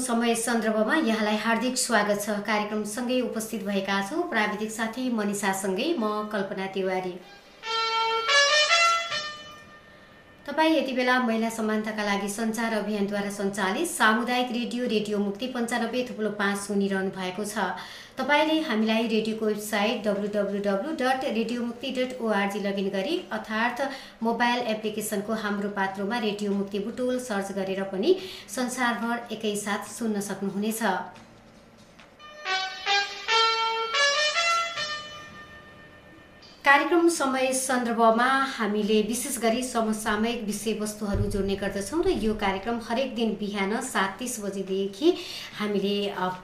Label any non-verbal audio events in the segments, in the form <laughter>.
समय सन्दर्भमा यहाँलाई हार्दिक स्वागत छ। कार्यक्रमसँगै उपस्थित भएका छौँ प्राविधिक साथी मनिषासँगै म कल्पना तिवारी। तपाईँ यति बेला महिला समानताका लागि सञ्चार अभियानद्वारा सञ्चालित सामुदायिक रेडियो रेडियो मुक्ति पन्चानब्बे थुप्रो पाँच सुनिरहनु भएको छ। तपाईँले हामीलाई रेडियोको website W W W dot radio Mukti dot ORG login गरी अर्थात् मोबाइल एप्लिकेसनको हाम्रो पात्रोमा रेडियो मुक्ति बुटोल सर्च गरेर पनि संसारभर एकैसाथ सुन्न सक्नुहुनेछ। कार्यक्रम समय सन्दर्भमा हामीले विशेष गरी समसामयिक विषयवस्तुहरू जोड्ने गर्दछौँ र यो कार्यक्रम हरेक दिन बिहान सात तिस बजीदेखि हामीले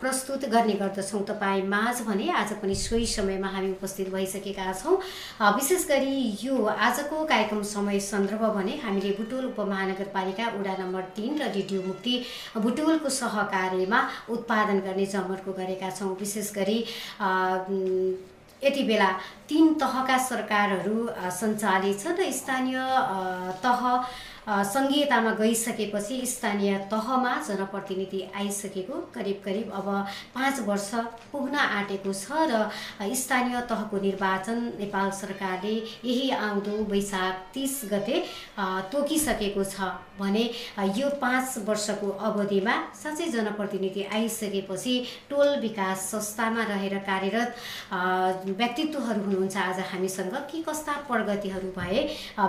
प्रस्तुत गर्ने गर्दछौँ। तपाईँ माझ भने आज पनि सोही समयमा हामी उपस्थित भइसकेका छौँ। विशेष गरी यो आजको कार्यक्रम समय सन्दर्भ भने हामीले बुटोल उपमहानगरपालिका वडा नम्बर तिन र रेडियो मुक्ति बुटोलको सहकार्यमा उत्पादन गर्ने जमर्को गरेका छौँ। विशेष गरी यति बेला तिन तहका सरकारहरू सञ्चालित छन् र स्थानीय तह सङ्घीयतामा गइसकेपछि स्थानीय तहमा जनप्रतिनिधि आइसकेको करिब करिब अब पाँच वर्ष पुग्न आँटेको छ र स्थानीय तहको निर्वाचन नेपाल सरकारले यही आउँदो वैशाख तिस गते तोकिसकेको छ। भने यो पाँच वर्षको अवधिमा साँच्चै जनप्रतिनिधि आइसकेपछि टोल विकास संस्थामा रहेर कार्यरत व्यक्तित्वहरू हुनुहुन्छ आज हामीसँग। के कस्ता प्रगतिहरू भए?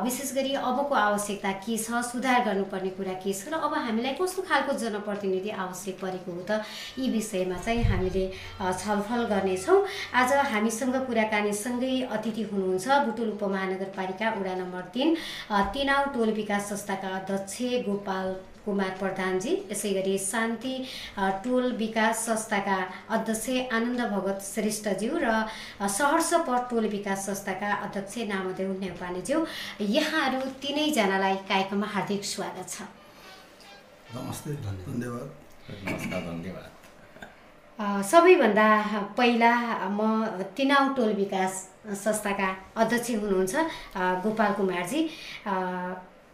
विशेष गरी अबको आवश्यकता के छ? सुधार गर्नुपर्ने कुरा के छ? र अब हामीलाई कस्तो खालको जनप्रतिनिधि आवश्यक परेको हो त यी विषयमा चाहिँ हामीले छलफल गर्नेछौँ। आज हामीसँग कुराकानीसँगै अतिथि हुनुहुन्छ बुटुल उपमहानगरपालिका वडा नम्बर तिन तिनाउ टोल विकास संस्थाका अध्यक्ष गोपाल कुमार प्रधानजी यसै गरी शान्ति टोल विकास संस्थाका अध्यक्ष आनन्द भगत श्रेष्ठज्यू र सहर्ष पट टोल विकास संस्थाका अध्यक्ष नामदेव नेउपानेज्यू यहाँहरू तिनैजनालाई कार्यक्रममा हार्दिक स्वागत छ। नमस्ते धन्यवाद। नमस्कार धन्यवाद। सबैभन्दा पहिला म तिनाउ टोल विकास संस्थाका अध्यक्ष हुनुहुन्छ गोपाल कुमारजी।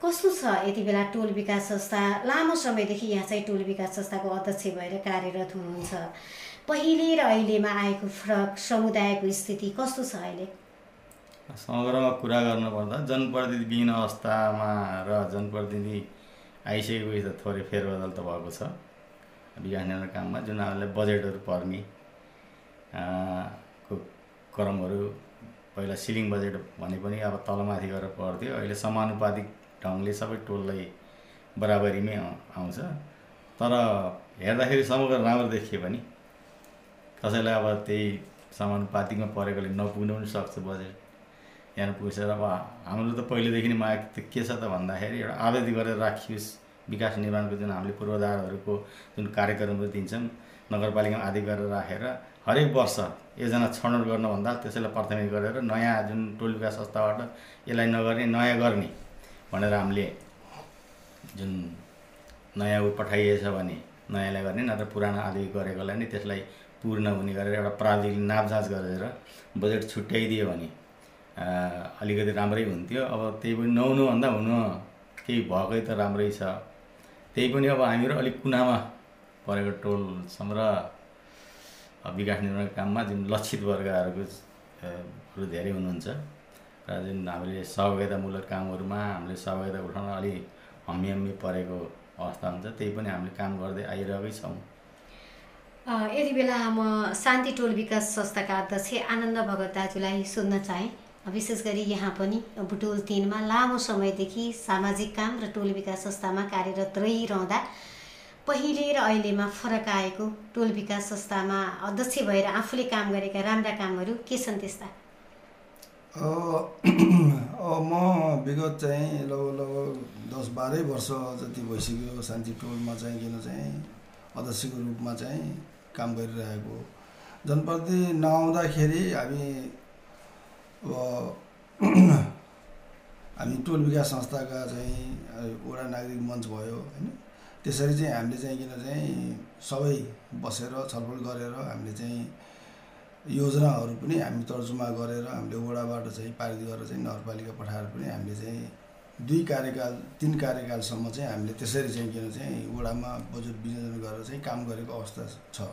कस्तो छ यति बेला टोल विकास संस्था? लामो समयदेखि यहाँ चाहिँ टोल विकास संस्थाको अध्यक्ष भएर कार्यरत हुनुहुन्छ। पहिले र अहिलेमा आएको फरक समुदायको स्थिति कस्तो छ अहिले? समग्रमा कुरा गर्नुपर्दा जनप्रतिनिधिविहीन अवस्थामा र जनप्रतिनिधि आइसकेपछि त थोरै फेरबदल त भएको छ। विकास निर्माण काममा जुन हामीलाई बजेटहरू पर्ने को क्रमहरू पहिला सिलिङ बजेट भने पनि अब तलमाथि गरेर पर्थ्यो अहिले समानुपातिक ढङ्गले सबै टोललाई बराबरीमै आउँछ। तर हेर्दाखेरि समग्र राम्रो देखियो भने कसैलाई अब त्यही समानुपातिकमा परेकोले नपुग्नु पनि सक्छ बजेट। यहाँ पुग्छ अब हाम्रो त पहिलेदेखि नै माग त के छ त भन्दाखेरि एउटा आवेदन गरेर राखियोस्। विकास निर्माणको जुन हामीले पूर्वाधारहरूको जुन कार्यक्रमहरू दिन्छौँ नगरपालिकामा आदि गरेर राखेर हरेक वर्ष योजना छनौट गर्नुभन्दा त्यसैलाई प्राथमिक गरेर नयाँ जुन टोल विकास संस्थाबाट यसलाई नगर्ने नयाँ गर्ने भनेर हामीले जुन नयाँ ऊ पठाइएछ भने नयाँलाई गर्ने नत्र पुरानो आदि गरेकोलाई नै त्यसलाई पूर्ण हुने गरेर एउटा प्राविधिक नापजाँच गरेर बजेट छुट्याइदियो भने अलिकति राम्रै हुन्थ्यो। अब त्यही पनि नहुनुभन्दा हुनु केही भएकै त राम्रै छ। त्यही पनि अब हामीहरू अलिक कुनामा परेको टोलसम्म र विकास निर्माण काममा जुन लक्षित वर्गहरूको धेरै हुनुहुन्छ। र जुन हामीले सहभागितामूलक कामहरूमा हामीले सहभागिता उठाउन अलि हम्मी हम्मी परेको अवस्था हुन्छ त्यही पनि हामीले काम गर्दै आइरहेकै छौँ। यति बेला म शान्ति टोल विकास संस्थाका अध्यक्ष आनन्द भगत दाजुलाई सोध्न चाहेँ। विशेष गरी यहाँ पनि बुटोल तिनमा लामो समयदेखि सामाजिक काम र टोल विकास संस्थामा कार्यरत रहिरहँदा पहिले र अहिलेमा फरक आएको टोल विकास संस्थामा अध्यक्ष भएर आफूले काम गरेका राम्रा कामहरू के छन् त्यस्ता? <clears throat> म विगत चाहिँ लगभग लगभग दस बाह्रै वर्ष जति भइसक्यो शान्ति टोलमा चाहिँ किन चाहिँ अध्यक्षको रूपमा चाहिँ काम गरिरहेको जनप्रति नआउँदाखेरि हामी <clears throat> हामी टोल विकास संस्थाका चाहिँ वडा नागरिक मञ्च भयो होइन? त्यसरी चाहिँ हामीले चाहिँ किन चाहिँ सबै बसेर छलफल गरेर हामीले चाहिँ योजनाहरू पनि हामी तर्जुमा गरेर हामीले वडाबाट चाहिँ पारित गरेर चाहिँ नगरपालिका पठाएर पनि हामीले चाहिँ दुई कार्यकाल तिन कार्यकालसम्म चाहिँ हामीले त्यसरी चाहिँ किन चाहिँ वडामा बजेट विनियोजन गरेर चाहिँ काम गरेको अवस्था छ।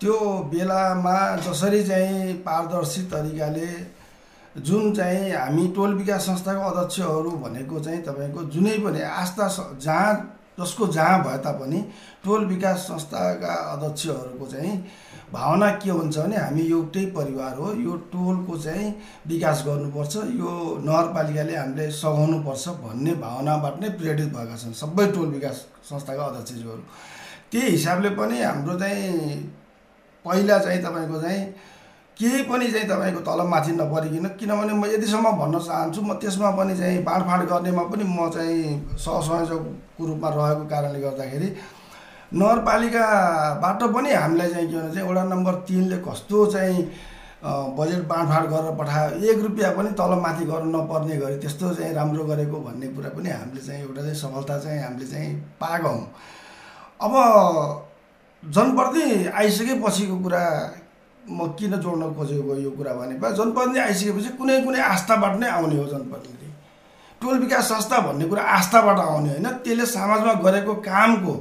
त्यो बेलामा जसरी चाहिँ पारदर्शी तरिकाले जुन चाहिँ हामी टोल विकास संस्थाको अध्यक्षहरू भनेको चाहिँ तपाईँको जुनै पनि आस्था जहाँ जसको जहाँ भए तापनि टोल विकास संस्थाका अध्यक्षहरूको चाहिँ भावना के हुन्छ भने हामी एउटै परिवार हो। यो टोलको चाहिँ विकास गर्नुपर्छ। यो नगरपालिकाले हामीले सघाउनुपर्छ भन्ने भावनाबाट नै प्रेरित भएका छन् सबै टोल विकास संस्थाका अध्यक्षज्यूहरू त्यही हिसाबले पनि हाम्रो चाहिँ पहिला चाहिँ तपाईँको चाहिँ केही पनि चाहिँ तपाईँको तलमाथि नपरिकन किनभने म यतिसम्म भन्न चाहन्छु म त्यसमा पनि चाहिँ बाँडफाँड गर्नेमा पनि म चाहिँ सहसंयोजकको रूपमा रहेको कारणले गर्दाखेरि नगरपालिकाबाट पनि हामीलाई चाहिँ के भने चाहिँ वडा नम्बर तिनले कस्तो चाहिँ बजेट बाँडफाँड गरेर पठायो एक रुपियाँ पनि तलमाथि गर्नु नपर्ने गरी त्यस्तो चाहिँ राम्रो गरेको भन्ने कुरा पनि हामीले चाहिँ एउटा चाहिँ सफलता चाहिँ हामीले चाहिँ पाएका हौँ अब जनप्रति आइसकेपछिको कुरा म किन जोड्न खोजेको यो कुरा भने जनप्रतिनिधि आइसकेपछि कुनै कुनै आस्थाबाट नै आउने हो जनप्रतिनिधि। टोल विकास संस्था भन्ने कुरा आस्थाबाट आउने होइन त्यसले समाजमा गरेको कामको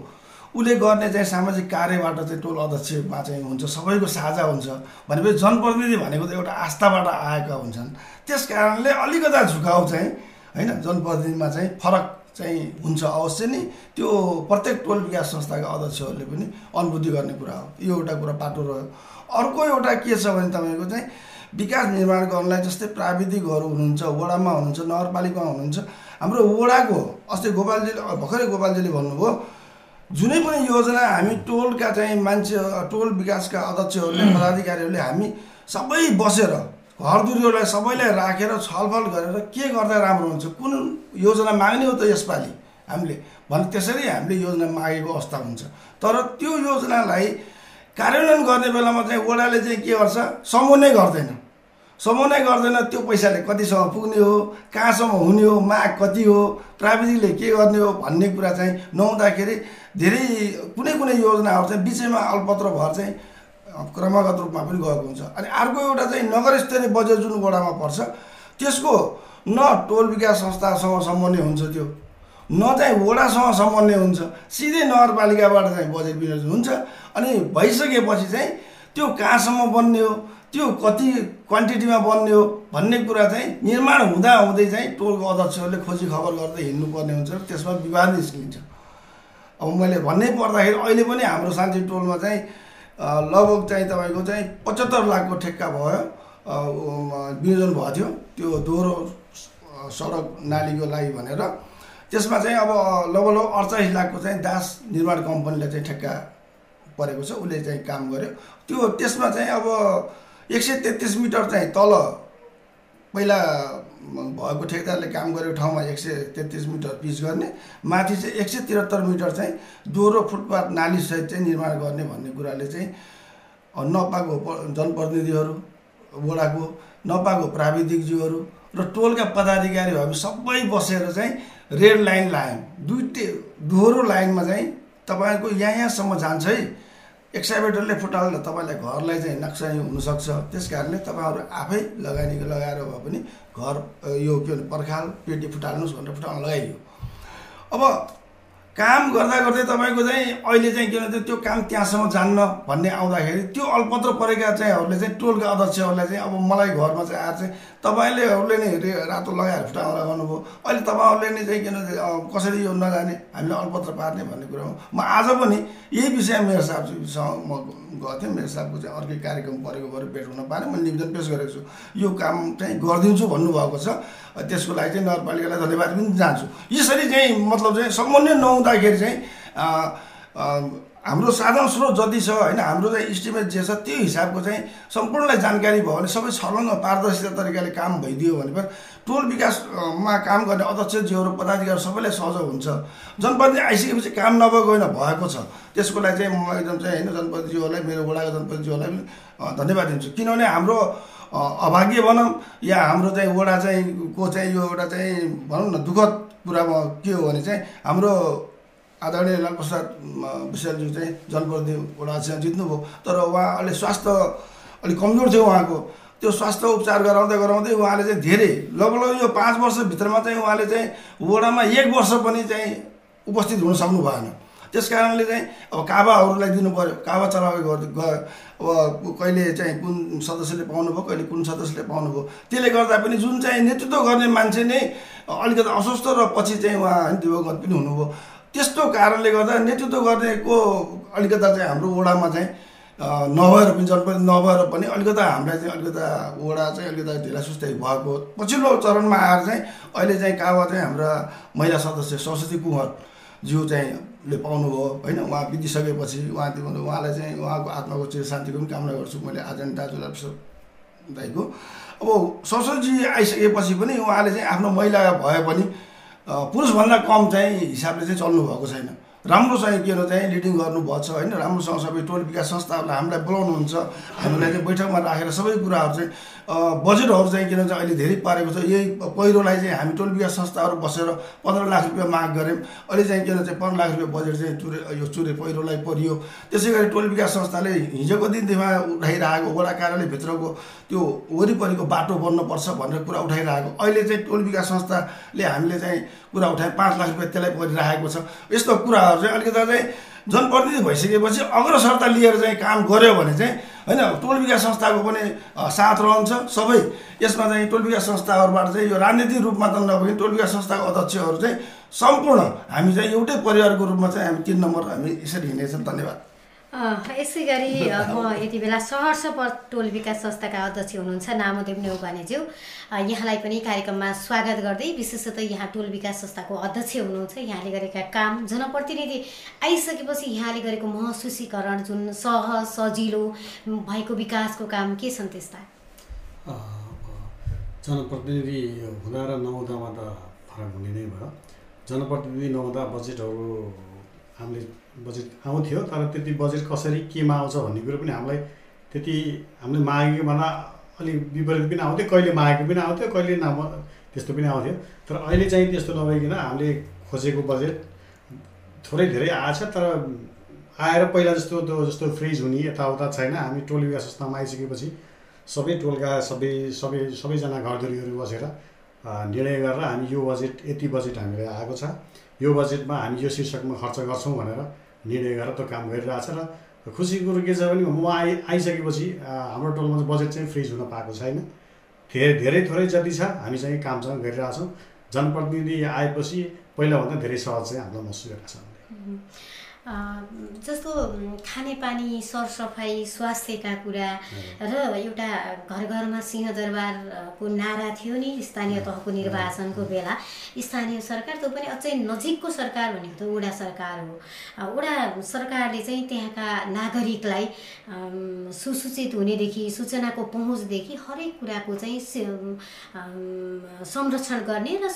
उसले गर्ने चाहिँ सामाजिक कार्यबाट चाहिँ टोल अध्यक्षमा चाहिँ हुन्छ सबैको साझा हुन्छ भनेपछि जनप्रतिनिधि भनेको त एउटा आस्थाबाट आएका हुन्छन्। त्यस कारणले अलिकता झुकाउ चाहिँ होइन जनप्रतिनिधिमा चाहिँ फरक चाहिँ हुन्छ अवश्य नै। त्यो प्रत्येक टोल विकास संस्थाका अध्यक्षहरूले पनि अनुभूति गर्ने कुरा हो। यो एउटा कुरा पाटो रह्यो। अर्को एउटा के छ भने तपाईँको चाहिँ विकास निर्माण गर्नलाई जस्तै प्राविधिकहरू हुनुहुन्छ वडामा हुनुहुन्छ नगरपालिकामा हुनुहुन्छ। हाम्रो वडाको अस्ति गोपालजीले भर्खरै गोपालजीले भन्नुभयो जुनै पनि योजना हामी टोलका चाहिँ मान्छे टोल विकासका अध्यक्षहरूले पदाधिकारीहरूले हामी सबै बसेर घरधुरीहरूलाई सबैलाई राखेर छलफल गरेर के गर्दा राम्रो हुन्छ कुन योजना माग्ने हो त यसपालि हामीले भने त्यसरी हामीले योजना मागेको अवस्था हुन्छ। तर त्यो योजनालाई कार्यान्वयन गर्ने बेलामा चाहिँ वडाले चाहिँ के गर्छ समूह नै गर्दैन। समूह नै गर्दैन त्यो पैसाले कतिसम्म पुग्ने हो कहाँसम्म हुने हो माग कति हो प्राविधिकले के गर्ने हो भन्ने कुरा चाहिँ नहुँदाखेरि धेरै कुनै कुनै योजनाहरू चाहिँ बिचैमा अल्पत्र भएर चाहिँ क्रमागत रूपमा पनि गएको हुन्छ। अनि अर्को एउटा चाहिँ नगर स्तरीय बजेट जुन वडामा पर्छ त्यसको न टोल विकास संस्थासँग सम्बन्धी हुन्छ त्यो। न चाहिँ वडासँग सम्बन्धी हुन्छ। सिधै नगरपालिकाबाट चाहिँ बजेट विनियोजन हुन्छ। अनि भइसकेपछि चाहिँ त्यो कहाँसम्म बन्ने हो त्यो कति क्वान्टिटीमा बन्ने हो भन्ने कुरा चाहिँ निर्माण हुँदा हुँदै चाहिँ टोलको अध्यक्षहरूले खोजी खबर गर्दै हिँड्नुपर्ने हुन्छ त्यसमा विवाद निस्किन्छ। अब मैले भन्नै पर्दाखेरि अहिले पनि हाम्रो शान्ति टोलमा चाहिँ लगभग चाहिँ तपाईँको चाहिँ पचहत्तर लाखको ठेक्का भयो। विनियोजन भएको थियो। त्यो दोहोरो सडक नालीको लागि भनेर। त्यसमा चाहिँ अब लगभग लगभग अडचालिस लाखको चाहिँ दास निर्माण कम्पनीले चाहिँ ठेक्का परेको छ। उसले चाहिँ काम गर्यो। त्यो त्यसमा चाहिँ अब एक सय तेत्तिस मिटर चाहिँ तल पहिला भएको ठेकेदारले काम गरेको ठाउँमा एक सय तेत्तिस मिटर पिच गर्ने माथि चाहिँ एक सय त्रिहत्तर मिटर चाहिँ दोहोरो फुटपाथ नालीसहित चाहिँ निर्माण गर्ने भन्ने कुराले चाहिँ नपाएको जनप्रतिनिधिहरू वडाको नपाएको प्राविधिकज्यूहरू र टोलका पदाधिकारीहरू हामी सबै बसेर चाहिँ रेड लाइन लायौँ। दुइटै दोहोरो लाइनमा चाहिँ तपाईँको यहाँ यहाँसम्म जान्छ है। एक्साइभेटरले फुटाल्दा तपाईँलाई घरलाई चाहिँ नक्सानी हुनसक्छ। त्यस कारणले तपाईँहरू आफै लगानी लगाएर भए पनि घर यो के भन्छ पर्खाल पेटी फुटाल्नुहोस् भनेर फुटाउन लगाइयो। अब काम गर्दा गर्दै तपाईँको चाहिँ अहिले चाहिँ के भन्छ त्यो काम त्यहाँसम्म जान्न भन्ने आउँदाखेरि त्यो अल्पत्र परेका चाहिँहरूले चाहिँ टोलका अध्यक्षहरूलाई चाहिँ अब मलाई घरमा चाहिँ आएर चाहिँ तपाईँलेहरूले नै रे रातो लगाएर फुटाउन लगाउनु भयो अहिले तपाईँहरूले नै चाहिँ किन कसरी यो नजाने हामीले अल्पत्र पार्ने भन्ने कुरा हो। म आज पनि यही विषयमा मेरो साहबसँग म गएको थिएँ मेरो साहबको चाहिँ अर्कै कार्यक्रम परेको भएर भेट हुन पाएन। मैले निवेदन पेस गरेको छु। यो काम चाहिँ गरिदिन्छु भन्नुभएको छ। त्यसको लागि चाहिँ नगरपालिकालाई धन्यवाद पनि जान्छु। यसरी चाहिँ मतलब चाहिँ समन्वय नहुँदाखेरि चाहिँ हाम्रो साधन स्रोत जति छ होइन हाम्रो चाहिँ इस्टिमेट जे छ त्यो हिसाबको चाहिँ सम्पूर्णलाई जानकारी भयो भने सबै छलङ्ग पारदर्शिता तरिकाले काम भइदियो भने पनि टोल विकासमा काम गर्ने अध्यक्षज्यूहरू पदाधिकारी सबैलाई सहज हुन्छ। जनप्रतिनिधि आइसकेपछि काम नभएको होइन भएको छ। त्यसको लागि चाहिँ म एकदम चाहिँ होइन जनप्रतिनिधिज्यूहरूलाई मेरो वडाको जनप्रतिनिधिज्यूहरूलाई पनि धन्यवाद दिन्छु। किनभने हाम्रो अभाग्य भनौँ या हाम्रो चाहिँ वडा चाहिँ को चाहिँ यो एउटा चाहिँ भनौँ न दुःखद कुरामा के हो भने चाहिँ हाम्रो आदरणीय लालप्रसाद विशालज्यू चाहिँ जनप्रतिनिधि वडा अध्यक्ष जित्नुभयो। तर उहाँ अहिले स्वास्थ्य अलिक कमजोर थियो उहाँको। त्यो स्वास्थ्य उपचार गराउँदै गराउँदै उहाँले चाहिँ धेरै लगभग यो पाँच वर्षभित्रमा चाहिँ उहाँले चाहिँ वडामा एक वर्ष पनि चाहिँ उपस्थित हुन सक्नु भएन। त्यस कारणले चाहिँ अब काबाहरूलाई दिनु पऱ्यो काबा चलाउ गयो अब कहिले चाहिँ कुन सदस्यले पाउनुभयो कहिले कुन सदस्यले पाउनुभयो। त्यसले गर्दा पनि जुन चाहिँ नेतृत्व गर्ने मान्छे नै अलिकति अस्वस्थ र पछि चाहिँ उहाँ दिवगत पनि हुनुभयो। त्यस्तो कारणले गर्दा नेतृत्व गर्नेको अलिकता चाहिँ हाम्रो वडामा चाहिँ नभएर पनि जनप्रति नभएर पनि अलिकता हामीलाई चाहिँ अलिकता वडा चाहिँ अलिकता ढिला सुस्तै भएको पछिल्लो चरणमा आएर चाहिँ अहिले चाहिँ कावा चाहिँ हाम्रा महिला सदस्य सरस्वती कुँवर ज्यू चाहिँ ले पाउनुभयो होइन? उहाँ बितिसकेपछि उहाँ त्यो उहाँलाई चाहिँ उहाँको आत्माको चिर शान्तिको पनि कामना गर्छु। मैले आजन दाजुलाई दाईको। अब सरस्वतीजी आइसकेपछि पनि उहाँले चाहिँ आफ्नो महिला भए पनि पुरुषभन्दा कम चाहिँ हिसाबले चाहिँ चल्नुभएको छैन। राम्रोसँग के चाहिँ लिडिङ गर्नुभएको छ होइन राम्रोसँग सबै टोल विकास संस्थाहरूलाई हामीलाई बोलाउनुहुन्छ हामीलाई चाहिँ बैठकमा राखेर सबै कुराहरू चाहिँ बजेटहरू चाहिँ किन चाहिँ अहिले धेरै पारेको छ यही पहिरोलाई चाहिँ हामी टोल विकास संस्थाहरू बसेर पन्ध्र लाख रुपियाँ माग गऱ्यौँ अहिले चाहिँ किन चाहिँ पन्ध्र लाख रुपियाँ बजेट चाहिँ चुरे यो चुरे पहिरोलाई परियो। त्यसै गरी टोल विकास संस्थाले हिजोको दिनदेखिमा उठाइरहेको वडा कार्यालयभित्रको त्यो वरिपरिको बाटो बन्नुपर्छ भनेर कुरा उठाइरहेको। अहिले चाहिँ टोल विकास संस्थाले हामीले चाहिँ कुरा उठाए पाँच लाख रुपियाँ त्यसलाई परिराखेको छ। यस्तो कुराहरू चाहिँ अलिकति चाहिँ जनप्रतिनिधि भइसकेपछि अग्रसरता लिएर चाहिँ काम गऱ्यो भने चाहिँ होइन टोल विकास संस्थाको पनि साथ रहन्छ सबै। यसमा चाहिँ टोल विकास संस्थाहरूबाट चाहिँ यो राजनीतिक रूपमा त नभए टोल विकास संस्थाको अध्यक्षहरू चाहिँ सम्पूर्ण हामी चाहिँ एउटै परिवारको रूपमा चाहिँ हामी तिन नम्बर हामी यसरी हिँड्नेछौँ धन्यवाद। यसै गरी म यति बेला सहर्ष टोल विकास संस्थाका अध्यक्ष हुनुहुन्छ नामदेव नेउपानेज्यू। यहाँलाई पनि कार्यक्रममा स्वागत गर्दै विशेषतः यहाँ टोल विकास संस्थाको अध्यक्ष हुनुहुन्छ। यहाँले गरेका काम जनप्रतिनिधि आइसकेपछि यहाँले गरेको महसुसीकरण जुन सहज सजिलो भएको विकासको काम के छन् त्यस्ता? जनप्रतिनिधि हुँदा र नहुँदामा त फरक हुने नै भयो। जनप्रतिनिधि नहुँदा बजेटहरू हामीले बजेट आउँथ्यो तर त्यति बजेट कसरी केमा आउँछ भन्ने कुरो पनि हामीलाई त्यति हामीले मागेको भन्दा अलिक विपरीत पनि आउँथ्यो कहिले मागेको पनि आउँथ्यो कहिले न त्यस्तो पनि आउँथ्यो। तर अहिले चाहिँ त्यस्तो नभइकन हामीले खोजेको बजेट थोरै धेरै आएछ तर आएर पहिला जस्तो त्यो जस्तो फ्रिज हुने यताउता छैन। हामी टोल विकास संस्थामा आइसकेपछि सबै टोलका सबै सबै सबैजना घरधुरीहरू बसेर निर्णय गरेर हामी यो बजेट यति बजेट हामीलाई आएको छ। यो बजेटमा हामी यो शीर्षकमा खर्च गर्छौँ भनेर निर्णय गरेर त्यो काम गरिरहेछ र खुसीको कुरो के छ भने म आइ आइसकेपछि हाम्रो टोलमा चाहिँ बजेट चाहिँ फ्रिज हुन पाएको छैन। धेरै धेरै थोरै जति छ हामी चाहिँ काम चाहिँ गरिरहेछौँ। जनप्रतिनिधि आएपछि पहिलाभन्दा धेरै सहज चाहिँ हामीलाई महसुस गरिरहेछ। जस्तो खानेपानी सरसफाइ स्वास्थ्यका कुरा र एउटा घर घरमा सिंहदरबारको नारा थियो नि स्थानीय तहको निर्वाचनको बेला स्थानीय सरकार त्यो पनि अझै नजिकको सरकार भनेको त वडा सरकार हो। वडा सरकारले चाहिँ त्यहाँका नागरिकलाई सुसूचित हुनेदेखि सूचनाको पहुँचदेखि हरेक कुराको चाहिँ संरक्षण गर्ने र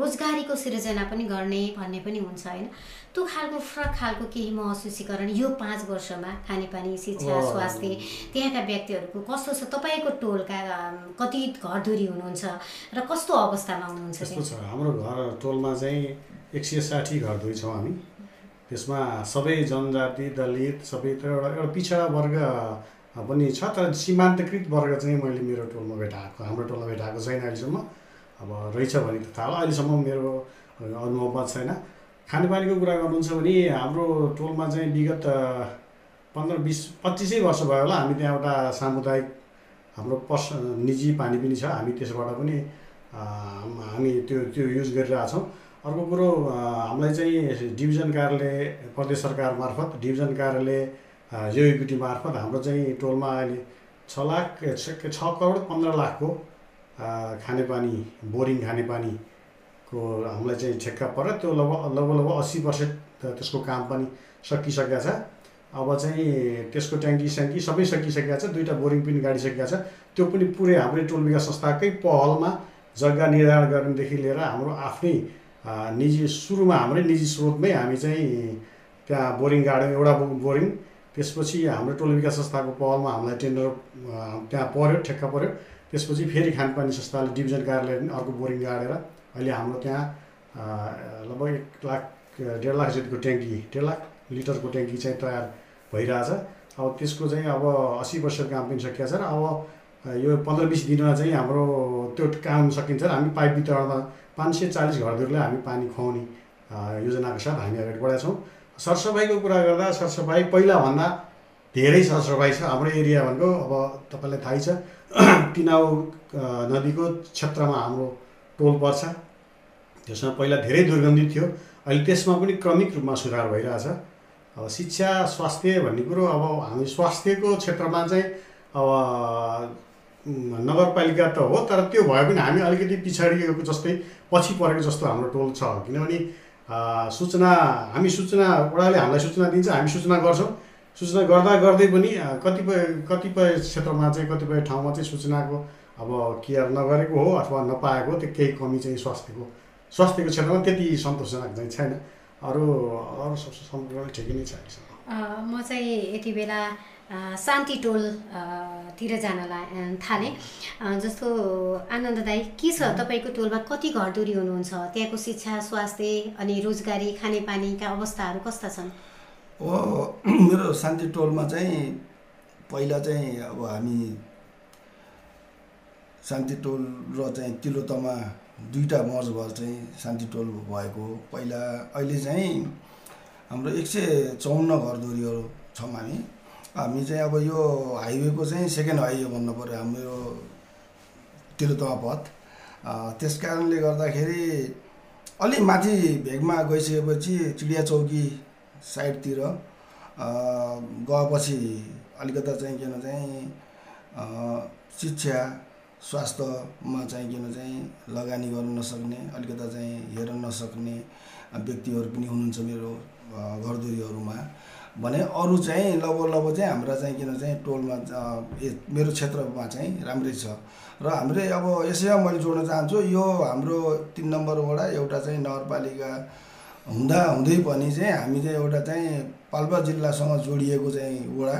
रोजगारीको सिर्जना पनि गर्ने भन्ने पनि हुन्छ होइन। त्यो खालको फरक खालको केही महसुसीकरण यो पाँच वर्षमा खानेपानी शिक्षा स्वास्थ्य त्यहाँका व्यक्तिहरूको कस्तो छ तपाईँको टोलका कति घरधुरी हुनुहुन्छ र कस्तो अवस्थामा हुनुहुन्छ त्यस्तो छ हाम्रो घर टोलमा चाहिँ एक सय साठी घरधुरी छौँ हामी। त्यसमा सबै जनजाति दलित सबै त एउटा एउटा पिछडा वर्ग पनि छ तर सीमान्तकृत वर्ग चाहिँ मैले मेरो टोलमा भेटाएको हाम्रो टोलमा भेटाएको छैन अहिलेसम्म। अब रहेछ भने त थाहा अहिलेसम्म मेरो अनुभवमा छैन। खानेपानीको कुरा गर्नुहुन्छ भने हाम्रो टोलमा चाहिँ विगत पन्ध्र बिस पच्चिसै वर्ष भयो होला हामी त्यहाँ एउटा सामुदायिक हाम्रो पर्स निजी पानी पनि छ। हामी त्यसबाट पनि हामी त्यो त्यो युज गरिरहेछौँ अर्को कुरो हामीलाई चाहिँ डिभिजन कार्यालय प्रदेश सरकार मार्फत डिभिजन कार्यालय युपिटी मार्फत हाम्रो चाहिँ टोलमा अहिले छ लाख छ करोड पन्ध्र लाखको खानेपानी बोरिङ खानेपानी को हामीलाई चाहिँ ठेक्का पऱ्यो त्यो लगभग लगभग लगभग अस्सी पर्सेन्ट त्यसको काम पनि सकिसकेको छ। अब चाहिँ त्यसको ट्याङ्की स्याङ्की सबै सकिसकेको छ दुईवटा बोरिङ पनि गाडिसकेको छ। त्यो पनि पुरै हाम्रै टोल विकास संस्थाकै पहलमा जग्गा निर्धारण गर्नेदेखि लिएर हाम्रो आफ्नै निजी सुरुमा हाम्रै निजी स्रोतमै हामी चाहिँ त्यहाँ बोरिङ गाड्यौँ एउटा बोरिङ। त्यसपछि हाम्रो टोल विकास संस्थाको पहलमा हामीलाई टेन्डर त्यहाँ पऱ्यो ठेक्का पऱ्यो त्यसपछि फेरि खानपानी संस्थाले डिभिजन कार्यालय पनि अर्को बोरिङ गाडेर अहिले हाम्रो त्यहाँ लगभग एक लाख डेढ लाख जतिको ट्याङ्की डेढ लाख लिटरको ट्याङ्की चाहिँ तयार भइरहेछ। अब त्यसको चाहिँ अब अस्सी पर्सेन्ट काम पनि सकिएको छ र अब यो पन्ध्र बिस दिनमा चाहिँ हाम्रो त्यो काम सकिन्छ र हामी पाइप वितरणमा पाँच सय चालिस घरहरूलाई हामी पानी खुवाउने योजनाको साथ हामी अगाडि बढेका छौँ। सरसफाइको कुरा गर्दा सरसफाइ पहिलाभन्दा धेरै सरसफाइ छ हाम्रो एरिया भनेको अब तपाईँलाई थाहै छ। <clears throat> तिनाउ नदीको क्षेत्रमा हाम्रो टोल पर्छ। त्यसमा पहिला धेरै दुर्गन्धित थियो। अहिले त्यसमा पनि क्रमिक रूपमा सुधार भइरहेछ। अब शिक्षा स्वास्थ्य भन्ने कुरो अब हामी स्वास्थ्यको क्षेत्रमा चाहिँ अब नगरपालिका त हो तर त्यो भए पनि हामी अलिकति पछाडिएको जस्तै पछि परेको जस्तो हाम्रो टोल छ। किनभने सूचना हामी सूचना वडाले हामीलाई सूचना दिन्छ हामी सूचना गर्छौँ। सूचना गर्दा गर्दै पनि कतिपय कतिपय क्षेत्रमा चाहिँ कतिपय ठाउँमा चाहिँ सूचनाको अब केयर नगरेको हो अथवा नपाएको त्यो केही कमी चाहिँ स्वास्थ्यको स्वास्थ्यको क्षेत्रमा त्यति सन्तोषजनक चाहिँ छैन। अरू अरू सब सम्पूर्ण ठिकै नै छ म चाहिँ यति बेला शान्ति टोल अ, तिर जान ला थालेँ। जस्तो आनन्द दाई के छ तपाईँको टोलमा कति घरधुरी हुनुहुन्छ? त्यहाँको शिक्षा स्वास्थ्य अनि रोजगारी खानेपानीका अवस्थाहरू कस्ता छन्? हो <clears throat> मेरो शान्ति टोलमा चाहिँ पहिला चाहिँ अब हामी शान्ति टोल र चाहिँ तिलोतमा दुईवटा मर्ज भएर चाहिँ शान्ति टोल भएको पहिला अहिले चाहिँ हाम्रो एक सय चौन्न घरधुरीहरू छौँ हामी। हामी चाहिँ अब यो हाइवेको चाहिँ सेकेन्ड हाइवे भन्नु पऱ्यो हाम्रो तिलोतमा पथ। त्यस कारणले गर्दाखेरि अलि माथि भेगमा गइसकेपछि चिडिया चौकी साइडतिर गएपछि अलिकता चाहिँ किन चाहिँ अ, शिक्षा स्वास्थ्यमा चाहिँ किन चाहिँ लगानी गर्न नसक्ने अलिकता चाहिँ हेर्न नसक्ने व्यक्तिहरू पनि हुनुहुन्छ मेरो अ, घरधुरीहरूमा भने अरू चाहिँ लगभग लगभग चाहिँ हाम्रा चाहिँ किन चाहिँ टोलमा मेरो क्षेत्रमा चाहिँ राम्रै छ। र हाम्रै अब यसैमा मैले जोड्न चाहन्छु यो हाम्रो तिन नम्बर वडा एउटा चाहिँ नगरपालिका हुँदा हुँदै पनि चाहिँ हामी चाहिँ एउटा चाहिँ पाल्पा जिल्लासँग जोडिएको चाहिँ वडा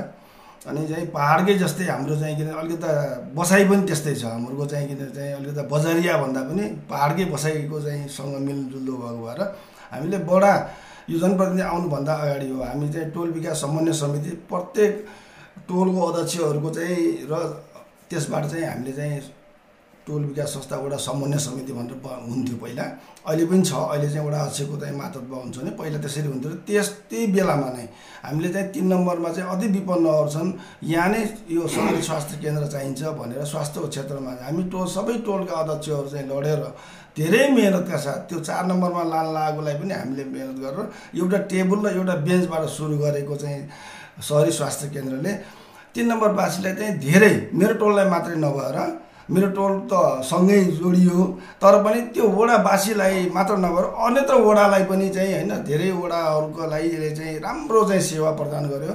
अनि चाहिँ पाहाडकै जस्तै हाम्रो चाहिँ किन अलिकता बसाइ पनि त्यस्तै छ हाम्रो चाहिँ किन चाहिँ अलिकता बजारिया भन्दा पनि पाहाडकै बसाइको चाहिँ सँग मिलजुल्दो भएको भएर हामीले बडा यो जनप्रतिनिधि आउनुभन्दा अगाडि हो हामी चाहिँ टोल विकास समन्वय समिति प्रत्येक टोलको अध्यक्षहरूको चाहिँ र त्यसबाट चाहिँ हामीले चाहिँ टोल विकास संस्था एउटा समन्वय समिति भनेर हुन्थ्यो पहिला। अहिले पनि छ। अहिले चाहिँ एउटा अध्यक्षको चाहिँ मातहतमा हुन्छ भने पहिला त्यसरी हुन्थ्यो त्यस त्यही बेलामा नै हामीले चाहिँ तिन नम्बरमा चाहिँ अति विपन्नहरू छन्। यहाँ नै यो सहरी स्वास्थ्य केन्द्र चाहिन्छ भनेर स्वास्थ्यको क्षेत्रमा हामी टोल सबै टोलका अध्यक्षहरू चाहिँ लडेर धेरै मेहनतका साथ त्यो चार नम्बरमा लान लागेकोलाई पनि हामीले मेहनत गरेर एउटा टेबल र एउटा बेन्चबाट सुरु गरेको चाहिँ सहरी स्वास्थ्य केन्द्रले तिन नम्बरवासीलाई चाहिँ धेरै मेरो टोललाई मात्रै नभएर मेरो टोल त सँगै जोडियो। तर पनि त्यो वडावासीलाई मात्र नभएर अन्यत्र वडालाई पनि चाहिँ होइन धेरै वडाहरूको लागि यसले चाहिँ राम्रो चाहिँ सेवा प्रदान गर्यो।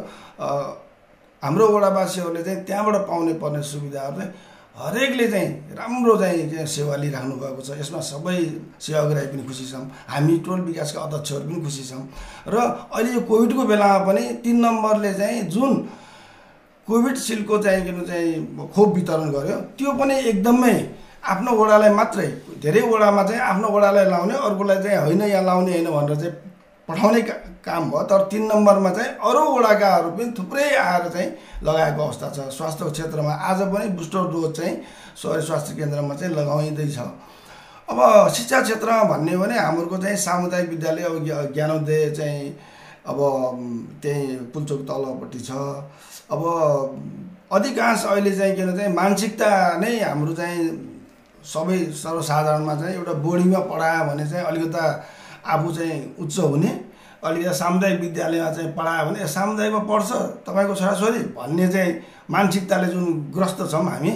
हाम्रो वडावासीहरूले चाहिँ त्यहाँबाट पाउने पर्ने सुविधाहरू चाहिँ हरेकले चाहिँ राम्रो चाहिँ सेवा लिइराख्नु भएको छ। यसमा सबै सेवाग्राही पनि खुसी छौँ। हामी टोल विकासका अध्यक्षहरू पनि खुसी छौँ। र अहिले यो कोभिडको बेलामा पनि तिन नम्बरले चाहिँ जुन कोभिड सिल्डको चाहिँ किन चाहिँ खोप वितरण गर्यो। त्यो पनि एकदमै आफ्नो वडालाई मात्रै धेरै वडामा चाहिँ आफ्नो वडालाई लाउने अर्कोलाई चाहिँ होइन यहाँ लाउने होइन भनेर चाहिँ पठाउने का- काम भयो। तर तिन नम्बरमा चाहिँ अरू वडाकाहरू पनि थुप्रै आएर चाहिँ लगाएको अवस्था छ। स्वास्थ्यको क्षेत्रमा आज पनि बुस्टर डोज चाहिँ सहरी स्वास्थ्य केन्द्रमा चाहिँ लगाइँदैछ। अब शिक्षा क्षेत्रमा भन्ने भने हाम्रो चाहिँ सामुदायिक विद्यालय अब ज्ञा- ज्ञानोदय चाहिँ अब त्यही पुल्चोक तलपट्टि छ। अब अधिकांश अहिले चाहिँ के भन्छ चाहिँ मानसिकता नै हाम्रो चाहिँ सबै सर्वसाधारणमा चाहिँ एउटा बोर्डिङमा पढायो भने चाहिँ अलिकता आफू चाहिँ उच्च हुने अलिकति सामुदायिक विद्यालयमा चाहिँ पढायो भने सामुदायिकमा पढ्छ तपाईँको छोराछोरी भन्ने चाहिँ मानसिकताले जुन ग्रस्त छौँ हामी।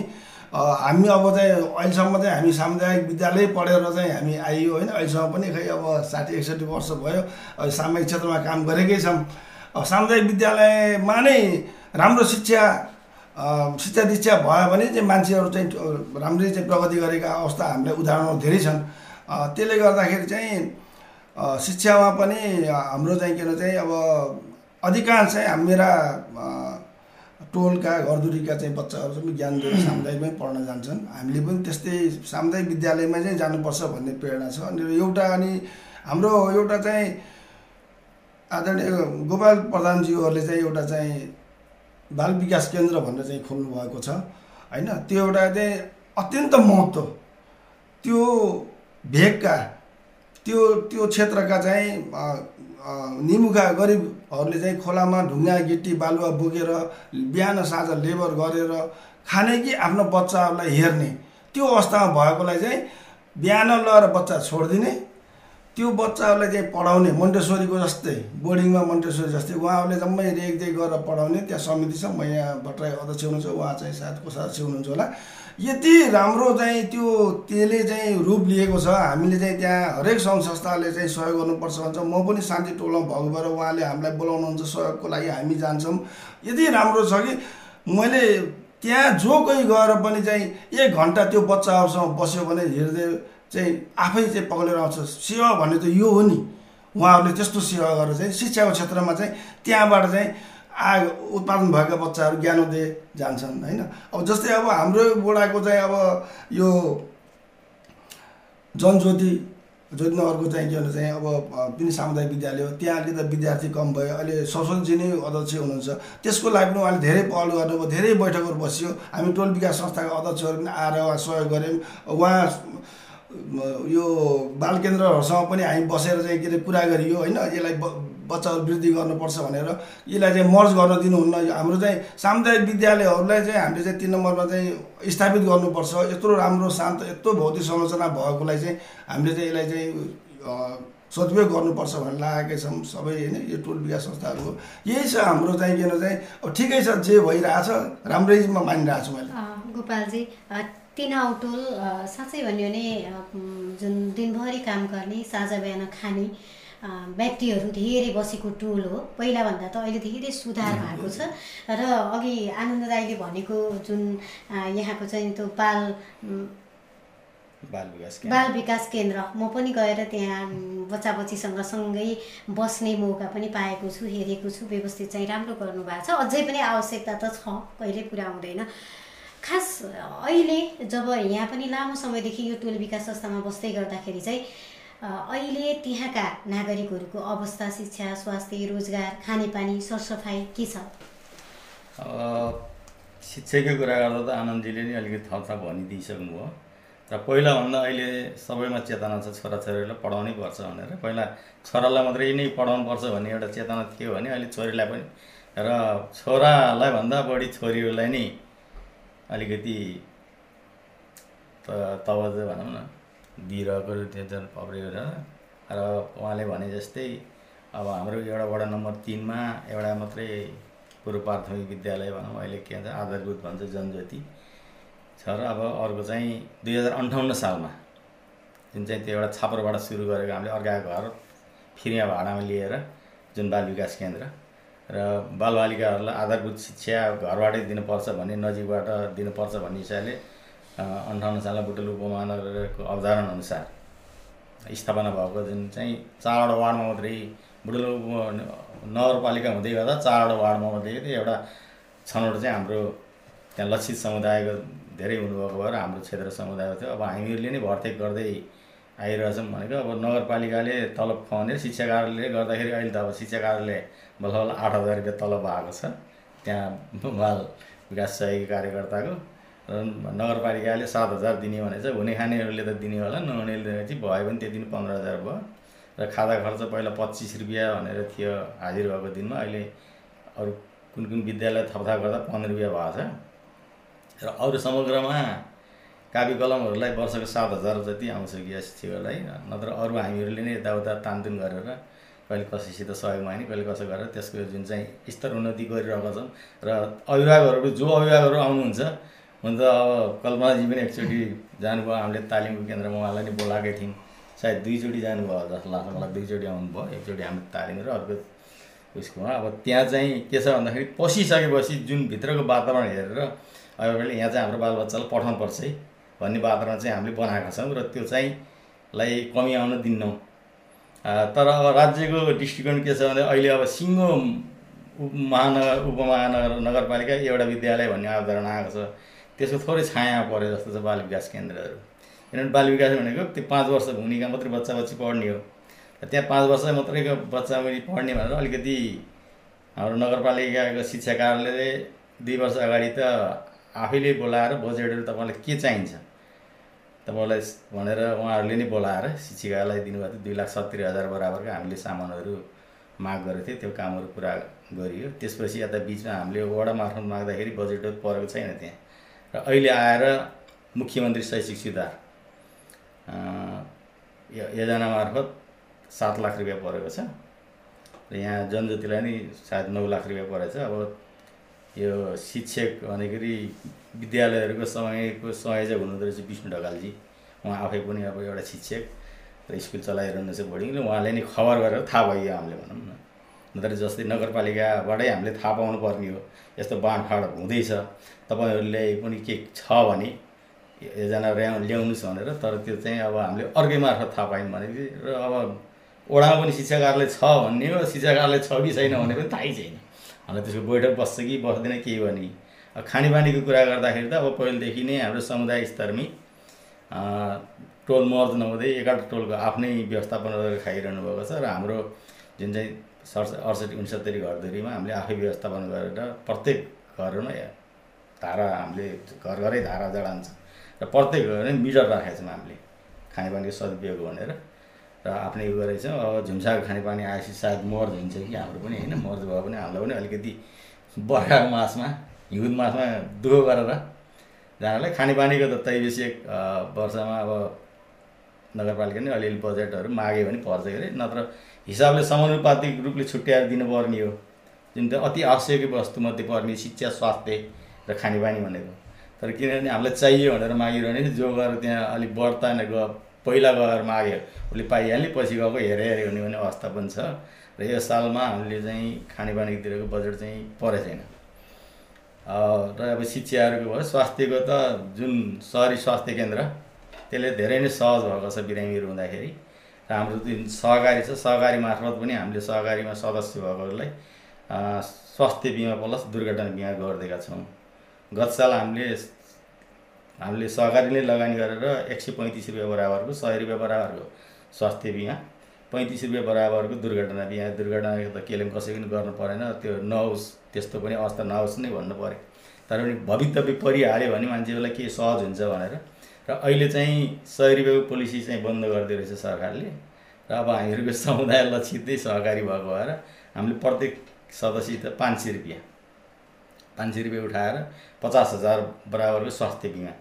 हामी अब चाहिँ अहिलेसम्म चाहिँ हामी सामुदायिक विद्यालय पढेर चाहिँ हामी आइयो होइन अहिलेसम्म पनि खै अब साठी एकसठी वर्ष भयो सामुदायिक क्षेत्रमा काम गरेकै छौँ। सामुदायिक विद्यालयमा नै राम्रो शिक्षा शिक्षा दीक्षा भयो भने चाहिँ मान्छेहरू चाहिँ अ, राम्ररी चाहिँ प्रगति गरेका अवस्था हामीलाई उदाहरणहरू धेरै छन्। त्यसले गर्दाखेरि चाहिँ शिक्षामा पनि हाम्रो चाहिँ के चाहिँ अब अधिकांश चाहिँ हाम- मेरा अ, टोलका घरधुरीका चाहिँ बच्चाहरू चाहिँ ज्ञान दिएर सामुदायिकमै पढ्न जान्छन्। हामीले पनि त्यस्तै सामुदायिक विद्यालयमा चाहिँ जानुपर्छ भन्ने प्रेरणा छ। अनि एउटा अनि हाम्रो एउटा चाहिँ आदरणीय गोपाल प्रधानज्यूहरूले चाहिँ एउटा चाहिँ बाल विकास केन्द्र भनेर चाहिँ खोल्नु भएको छ। होइन त्यो एउटा चाहिँ अत्यन्त महत्त्व। त्यो भेगका त्यो त्यो क्षेत्रका चाहिँ निमुखा गरिबहरूले चाहिँ खोलामा ढुङ्गा गिटी बालुवा बोकेर बिहान साँझ लेबर गरेर खाने कि आफ्नो बच्चाहरूलाई हेर्ने। त्यो अवस्थामा भएकोलाई चाहिँ बिहान लगेर बच्चा छोडिदिने त्यो बच्चाहरूलाई चाहिँ पढाउने मन्टेश्वरीको जस्तै बोर्डिङमा मन्टेश्वरी जस्तै उहाँहरूले जम्मै रेखदेख गरेर पढाउने त्यहाँ समिति छ म यहाँ भट्टराई अध्यक्ष हुनुहुन्छ उहाँ चाहिँ सायद कोषाध्यक्ष हुनुहुन्छ होला। यति राम्रो चाहिँ त्यो त्यसले चाहिँ रूप लिएको छ। हामीले चाहिँ त्यहाँ हरेक सङ्घ संस्थाले चाहिँ सहयोग गर्नुपर्छ भन्छ। म पनि शान्ति टोलमा भएको भएर उहाँले हामीलाई बोलाउनुहुन्छ सहयोगको लागि हामी जान्छौँ। यति राम्रो छ कि मैले त्यहाँ जो कोही गएर पनि चाहिँ एक घन्टा त्यो बच्चाहरूसँग बस्यो भने हृदय चाहिँ आफै चाहिँ पग्लेर आउँछ। सेवा भन्ने त यो हो नि। उहाँहरूले त्यस्तो सेवा गरेर चाहिँ शिक्षाको क्षेत्रमा चाहिँ त्यहाँबाट चाहिँ आ उत्पादन भएका बच्चाहरू ज्ञानोदय जान्छन् होइन? अब जस्तै अब हाम्रो बुढाको चाहिँ अब यो जनज्योति ज्योतिनगरको चाहिँ के भन्छ चाहिँ अब पनि सामुदायिक विद्यालय हो। त्यहाँ अलिकति विद्यार्थी कम भयो। अहिले सरस्वतीजी नै अध्यक्ष हुनुहुन्छ। त्यसको लागि पनि उहाँले धेरै पहल गर्नुभयो धेरै बैठकहरू बसियो। हामी टोल विकास संस्थाका अध्यक्षहरू पनि आएर उहाँ सहयोग गऱ्यौँ। उहाँ यो बाल केन्द्रहरूसँग पनि हामी बसेर चाहिँ के अरे कुरा गरियो होइन? यसलाई बच्चाहरू वृद्धि गर्नुपर्छ भनेर। यसलाई चाहिँ मर्ज गर्न दिनुहुन्न। हाम्रो चाहिँ सामुदायिक विद्यालयहरूलाई चाहिँ हामीले चाहिँ तिन नम्बरमा चाहिँ स्थापित गर्नुपर्छ। यत्रो राम्रो शान्त यत्रो भौतिक संरचना भएकोलाई चाहिँ हामीले चाहिँ यसलाई चाहिँ सदुपयोग गर्नुपर्छ भनेर लागेकै छौँ सबै होइन? यो टोल विकास संस्थाहरू हो। यही छ हाम्रो चाहिँ के भन्छ चाहिँ अब ठिकै छ जे भइरहेछ राम्रैमा मानिरहेको छु मैले। गोपालजी अ, तिनाउ टोल अ, साँच्चै भन्यो भने जुन दिनभरि काम गर्ने साँझ बिहान खाने व्यक्तिहरू धेरै बसेको टोल हो। पहिलाभन्दा त अहिले धेरै सुधार भएको छ। र अघि आनन्द राईले भनेको जुन यहाँको चाहिँ त्यो बाल बाल विकास केन्द्र। बाल विकास केन्द्र। म पनि गएर त्यहाँ बच्चा बच्चीसँग सँगै बस्ने मौका पनि पाएको छु हेरेको छु। व्यवस्थित चाहिँ राम्रो गर्नुभएको छ। अझै पनि आवश्यकता त छ। कहिले पुरा हुँदैन। खास अहिले जब यहाँ पनि लामो समयदेखि यो टोल विकास संस्थामा बस्दै गर्दाखेरि चाहिँ अहिले त्यहाँका नागरिकहरूको अवस्था शिक्षा स्वास्थ्य रोजगार खानेपानी सरसफाइ के छ? शिक्षाकै कुरा गर्दा त आनन्दजीले नि अलिकति थप थप भनिदिइसक्नु भयो। र पहिलाभन्दा अहिले सबैमा चेतना छ छोराछोरीलाई पढाउनै पर्छ भनेर। पहिला छोरालाई मात्रै नै पढाउनु पर्छ भन्ने एउटा चेतना थियो भने अहिले छोरीलाई पनि र छोरालाई भन्दा बढी छोरीहरूलाई नै अलिकति त तवज्जो भनौँ न दिइरहेको त्यो जुन पक्रियो छ र उहाँले भने जस्तै अब हाम्रो एउटा वडा नम्बर तिनमा एउटा मात्रै पूर्व प्राथमिक विद्यालय भनौँ अहिले के भन्छ आधारभूत भन्छ जनज्योति छ। र अब अर्को चाहिँ दुई हजार अन्ठाउन्न सालमा जुन चाहिँ त्यो एउटा छापरबाट सुरु गरेको हामीले अर्काको घर फिरिया भाडामा लिएर जुन बाल विकास केन्द्र। र बालबालिकाहरूलाई आधारभूत शिक्षा घरबाटै दिनुपर्छ भन्ने नजिकबाट दिनुपर्छ भन्ने हिसाबले अन्ठाउन्न सालमा बुटोल उपमहानगरको अवधारणा अनुसार स्थापना भएको जुन चाहिँ चारवटा वार्डमा मात्रै बुटोल नगरपालिका हुँदै गर्दा चारवटा वार्डमा मात्रै एउटा छनौट चाहिँ हाम्रो त्यहाँ लक्षित समुदायको धेरै हुनुभएको भएर हाम्रो क्षेत्र समुदायको थियो। अब हामीहरूले नै भर्ती गर्दै आइरहेछौँ भनेको। अब नगरपालिकाले तलब खुवाउने शिक्षा कार्यालयले गर्दाखेरि अहिले त अब शिक्षा कार्यालय बल्ल बल्ल आठ हजार रुपियाँ तलब भएको छ। त्यहाँ बाल विकास सहयोगी कार्यकर्ताको र नगरपालिकाले सात हजार दिने भने चाहिँ हुने खानेहरूले त दिने होला नहुनेले चाहिँ भयो भने त्यो दिन पन्ध्र हजार भयो। र खाजा खर्च पहिला पच्चिस रुपियाँ भनेर थियो हाजिर भएको दिनमा अहिले अरू कुन कुन विद्यालय थपथाप गर्दा पन्ध्र रुपियाँ भएको छ। र अरू समग्रमा कापी कलमहरूलाई वर्षको सात हजार जति आउँछ ग्यासटीहरूलाई नत्र अरू हामीहरूले नै यताउता तानतुन गरेर कहिले कसैसित सहयोग माग्ने कहिले कसो गरेर त्यसको जुन चाहिँ स्तर उन्नति गरिरहेका छौँ र अभिभावकहरू जो अभिभावकहरू आउनुहुन्छ हुन त अब कल्पनाजी पनि एकचोटि जानुभयो हामीले तालिमको केन्द्रमा उहाँलाई नै बोलाएकै थियौँ। सायद दुईचोटि जानुभयो जस्तो लाग्छ मलाई दुईचोटि आउनुभयो एकचोटि हामीले तालिम र अर्को उयसकोमा अब त्यहाँ चाहिँ के छ भन्दाखेरि पसिसकेपछि जुन भित्रको वातावरण हेरेर अभिभावकले यहाँ चाहिँ हाम्रो बालबच्चालाई पठाउनुपर्छ है भन्ने वातावरण चाहिँ हामीले बनाएका छौँ र त्यो चाहिँ लाई कमी आउन दिन्नौँ। तर अब राज्यको दृष्टिकोण के छ भने अहिले अब सिङ्गो महानगर उपमहानगर नगरपालिका एउटा विद्यालय भन्ने अवधारणा आएको छ। त्यसको थोरै छाया पऱ्यो जस्तो छ बाल विकास केन्द्रहरू। किनभने बाल विकास भनेको त्यो पाँच वर्ष भूमिका मात्रै बच्चा बच्ची पढ्ने हो। त्यहाँ पाँच वर्ष मात्रैको बच्चा बच्ची पढ्ने भनेर अलिकति हाम्रो नगरपालिकाको शिक्षा कार्यालयले दुई वर्ष अगाडि त आफैले बोलाएर बजेटहरू तपाईँलाई के चाहिन्छ? तपाईँलाई भनेर उहाँहरूले नै बोलाएर शिक्षिकालाई दिनुभएको थियो। दुई लाख सत्तरी हजार बराबरको हामीले सामानहरू माग गरेको थियो। त्यो कामहरू पुरा गरियो। त्यसपछि यता बिचमा हामीले वडा मार्फत माग्दाखेरि बजेटहरू परेको छैन त्यहाँ। र अहिले आएर मुख्यमन्त्री शैक्षिक सुधार योजना मार्फत सात लाख रुपियाँ परेको छ। र यहाँ जनज्योतिलाई नि सायद नौ लाख रुपियाँ परेको छ अब यो शिक्षक भनेखेरि विद्यालयहरूको समयको संयोजक हुनुहुँदो रहेछ विष्णु ढकालजी। उहाँ आफै पनि अब एउटा शिक्षक र स्कुल चलाइरहनु छ बोर्डिङ र उहाँले नि खबर गरेर थाहा भयो हामीले भनौँ न। नत्र जस्तै नगरपालिकाबाटै हामीले थाहा पाउनु पर्ने हो। यस्तो बाँडफाँड हुँदैछ। तपाईँहरूले पनि के छ भने योजना ल्याउ ल्याउनुहोस् भनेर तर त्यो चाहिँ अब हामीले अर्कै मार्फत थाहा पायौँ भने र अब ओडामा पनि शिक्षा कार्यालय छ भन्ने हो। शिक्षा कार्यालय छ कि छैन भने पनि थाहै छैन। अन्त त्यसको बैठक बस्छ कि बस्दैन केही भने अब खानेपानीको कुरा गर्दाखेरि त अब पहिलेदेखि नै हाम्रो समुदाय स्तरमै टोल मर्ज नहुँदै एकाध टोलको आफ्नै व्यवस्थापन गरेर खाइरहनु भएको छ र हाम्रो जुन चाहिँ सडस अडसठी उन्सत्तरी घरधुरीमा हामीले आफै व्यवस्थापन गरेर प्रत्येक घरमा धारा हामीले घर घरै धारा जडान्छ र प्रत्येक घरमै मिटर राखेका छौँ हामीले खानेपानीको सदुपयोग भनेर। र आफ्नै उयो गरेको छौँ अब झुम्साको खानेपानी आएपछि सायद मर्ज हुन्छ कि हाम्रो पनि होइन मर्ज भए पनि हामीलाई पनि अलिकति बर्खाको मासमा हिउँद मासमा दुःख गरेर जानलाई। खानेपानीको त तैबिसिक वर्षमा अब नगरपालिका नै अलिअलि बजेटहरू माग्यो भने पर्छ अरे। नत्र हिसाबले समानुपातिक रूपले छुट्याएर दिनुपर्ने हो। जुन चाहिँ अति आवश्यक वस्तुमध्ये पर्ने शिक्षा स्वास्थ्य र खानेपानी भनेको। तर किनभने हामीलाई चाहियो भनेर मागिरहने जो गएर त्यहाँ अलिक बढ्ता गयो पहिला गएर माग्यो उसले पाइहाल्ने पछि गएको हेरे हेरे हुने भन्ने अवस्था पनि छ। र यो सालमा हामीले चाहिँ खानेपानीतिरको बजेट चाहिँ परेको छैन। र अब शिक्षाहरूको भयो स्वास्थ्यको त जुन सहरी स्वास्थ्य केन्द्र त्यसले धेरै नै सहज भएको छ बिरामीहरू हुँदाखेरि। र हाम्रो जुन सहकारी छ सहकारी मार्फत पनि हामीले सहकारीमा सदस्य भएकोहरूलाई स्वास्थ्य बिमा प्लस दुर्घटना बिमा गरिदिएका छौँ। गत साल हामीले हामीले सहकारीले लगानी गरेर एक सय पैँतिस रुपियाँ बराबरको सय रुपियाँ बराबरको स्वास्थ्य बिमा पैँतिस रुपियाँ बराबरको दुर्घटना बिमा दुर्घटना त केले पनि कसै पनि गर्नु परेन त्यो नहोस् त्यस्तो पनि अवस्था नहोस् नै भन्नु पऱ्यो। तर पनि भवितव्य परिहाल्यो भने मान्छेहरूलाई के सहज हुन्छ भनेर। र अहिले चाहिँ सय रुपियाँको पोलिसी चाहिँ बन्द गरिदियो रहेछ सरकारले। र अब हामीहरूको समुदाय लक्षितै सहकारी भएको भएर हामीले प्रत्येक सदस्य पाँच सय रुपियाँ पाँच सय रुपियाँ उठाएर पचास हजार बराबरको स्वास्थ्य बिमा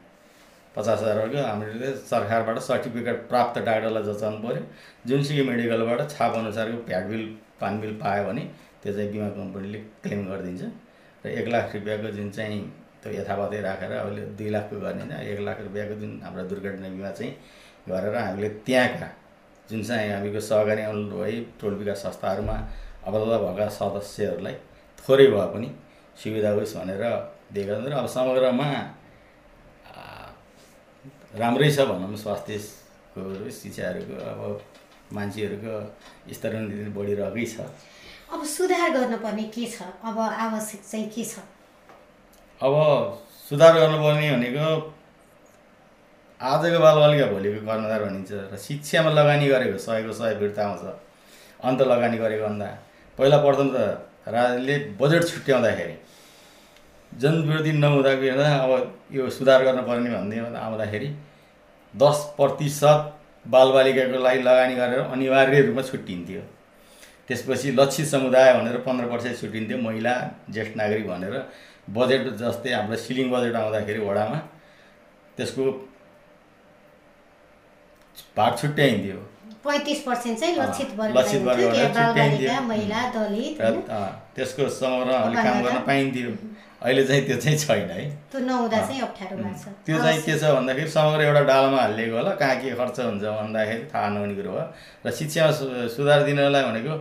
पचास हजारको हामीले सरकारबाट सर्टिफिकेट प्राप्त डाक्टरलाई जचाउनु पऱ्यो जुनसुकै मेडिकलबाट छाप अनुसारको भ्याट बिल पानी बिल पायो भने त्यो चाहिँ बिमा कम्पनीले क्लेम गरिदिन्छ। र एक लाख रुपियाँको जुन चाहिँ त्यो यथावतै राखेर अहिले दुई लाखको गर्ने होइन एक लाख रुपियाँको जुन हाम्रो दुर्घटना बिमा चाहिँ गरेर हामीले त्यहाँका जुन चाहिँ हामीको सहकारी भई टोल विकास संस्थाहरूमा अबद्ध भएका सदस्यहरूलाई थोरै भए पनि सुविधा होस् भनेर दिएका र अब समग्रमा राम्रै छ भनौँ स्वास्थ्यको शिक्षाहरूको अब मान्छेहरूको स्तर बढिरहेकै छ। अब सुधार गर्नुपर्ने के छ? अब आवश्यक चाहिँ के छ? अब सुधार गर्नुपर्ने भनेको आजको बालबालिका भोलिको कर्णधार भनिन्छ र शिक्षामा लगानी गरेको सयको सय फिर्ता आउँछ। अन्त लगानी गरेको भन्दा पहिला प्रथम त राजाले बजेट छुट्याउँदाखेरि जनविरोधी नहुँदाखेरि हेर्दा अब यो सुधार गर्नुपर्ने भन्ने आउँदाखेरि दस प्रतिशत बालबालिकाको लागि लगानी गरेर अनिवार्य रूपमा छुट्टिन्थ्यो। त्यसपछि लक्षित समुदाय भनेर पन्ध्र पर्सेन्ट छुट्टिन्थ्यो महिला ज्येष्ठ नागरिक भनेर। बजेट जस्तै हाम्रो सिलिङ बजेट आउँदाखेरि वडामा त्यसको भाग छुट्याइन्थ्यो पैँतिस पर्सेन्ट चाहिँ लक्षित बालबालिका छुट्याइन्थ्यो। त्यसको समग्र काम गर्न पाइन्थ्यो। अहिले चाहिँ त्यो चाहिँ छैन है। त्यो नहुँदा चाहिँ अप्ठ्यारो त्यो चाहिँ के छ भन्दाखेरि समग्र एउटा डालामा हालिएको होला कहाँ के खर्च हुन्छ भन्दाखेरि थाहा नहुने कुरो हो। र शिक्षामा सुधार दिनलाई भनेको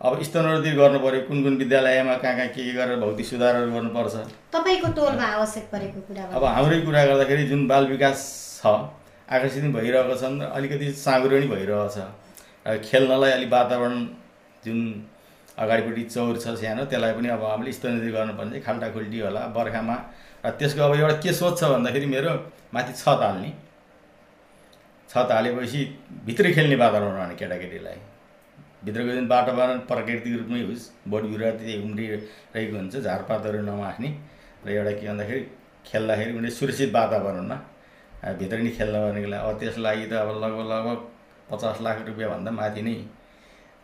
अब स्तरोन्नति गर्नु पऱ्यो कुन कुन विद्यालयमा कहाँ कहाँ के के गरेर भौतिक सुधारहरू गर्नुपर्छ। तपाईँको टोलमा आवश्यक परेको कुरा अब हाम्रै कुरा गर्दाखेरि जुन बाल विकास छ आकर्षित पनि भइरहेको छन् र अलिकति साँगुरो पनि भइरहेको छ अब खेल्नलाई अलिक वातावरण जुन अगाडिपट्टि चौर छ सानो त्यसलाई पनि अब हामीले स्तरोन्नति गर्नुपर्ने चाहिँ खाल्टाखुल्टी होला बर्खामा। र त्यसको अब एउटा के सोच छ भन्दाखेरि मेरो माथि छत हाल्ने छत हालेपछि भित्रै खेल्ने वातावरण रहने केटाकेटीलाई। भित्रको जुन वातावरण प्राकृतिक रूपमै होस् बोट बिरुवा त्यही उम्रिरहेको हुन्छ झारपातहरू नमाख्ने। र एउटा के भन्दाखेरि खेल्दाखेरि उनीहरूले सुरक्षित वातावरणमा भित्र नि खेल्न भनेको लागि अब त्यस लागि त अब लगभग लगभग पचास लाख रुपियाँभन्दा माथि नै।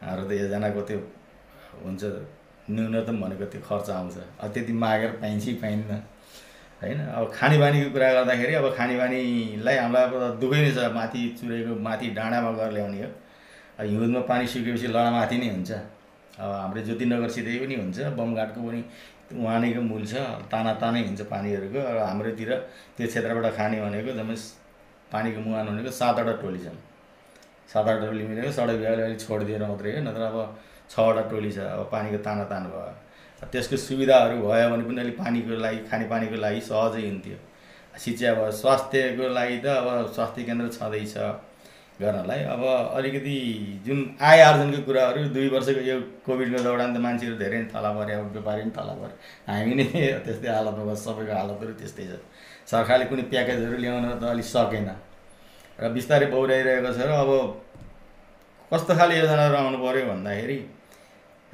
र त एकजनाको त्यो हुन्छ न्यूनतम भनेको त्यो खर्च आउँछ। अब त्यति मागेर पाइन्छ कि पाइन्न। होइन? अब खानेपानीको कुरा गर्दाखेरि अब खानेपानीलाई हामीलाई अब दुःखै नै छ। माथि चुरेको माथि डाँडामा गएर ल्याउने हो। अब हिउँदमा पानी सुकेपछि लडामाथि नै हुन्छ। अब हाम्रो ज्योतिनगरसितै पनि हुन्छ। बमघाटको पनि उहाँनेको मूल छ। ताना तानै हुन्छ पानीहरूको। र हाम्रोतिर त्यो क्षेत्रबाट खाने भनेको जम्मै पानीको मुहान भनेको सातवटा टोली छन्। सातवटा टोली मिलेको सडक बिहाले अलिक छोडिदिएर मात्रै हो। नत्र अब छवटा टोली छ अब पानीको ताना तान भयो। त्यसको सुविधाहरू भयो भने पनि अलिक पानीको लागि खानेपानीको लागि सहजै हुन्थ्यो। शिक्षा भयो स्वास्थ्यको लागि त अब स्वास्थ्य केन्द्र छँदैछ गर्नलाई। अब अलिकति जुन आय आर्जनको कुराहरू दुई वर्षको यो कोभिडको दौरान त मान्छेहरू धेरै नै थला पऱ्यो अब व्यापारी पनि थला पऱ्यो। हामी नै <laughs> त्यस्तै हालतमा बस सबैको हालतहरू त्यस्तै छ। सरकारले कुनै प्याकेजहरू ल्याउन त अलिक सकेन। र बिस्तारै बौराइरहेको छ र अब कस्तो खाले योजनाहरू आउनु पऱ्यो भन्दाखेरि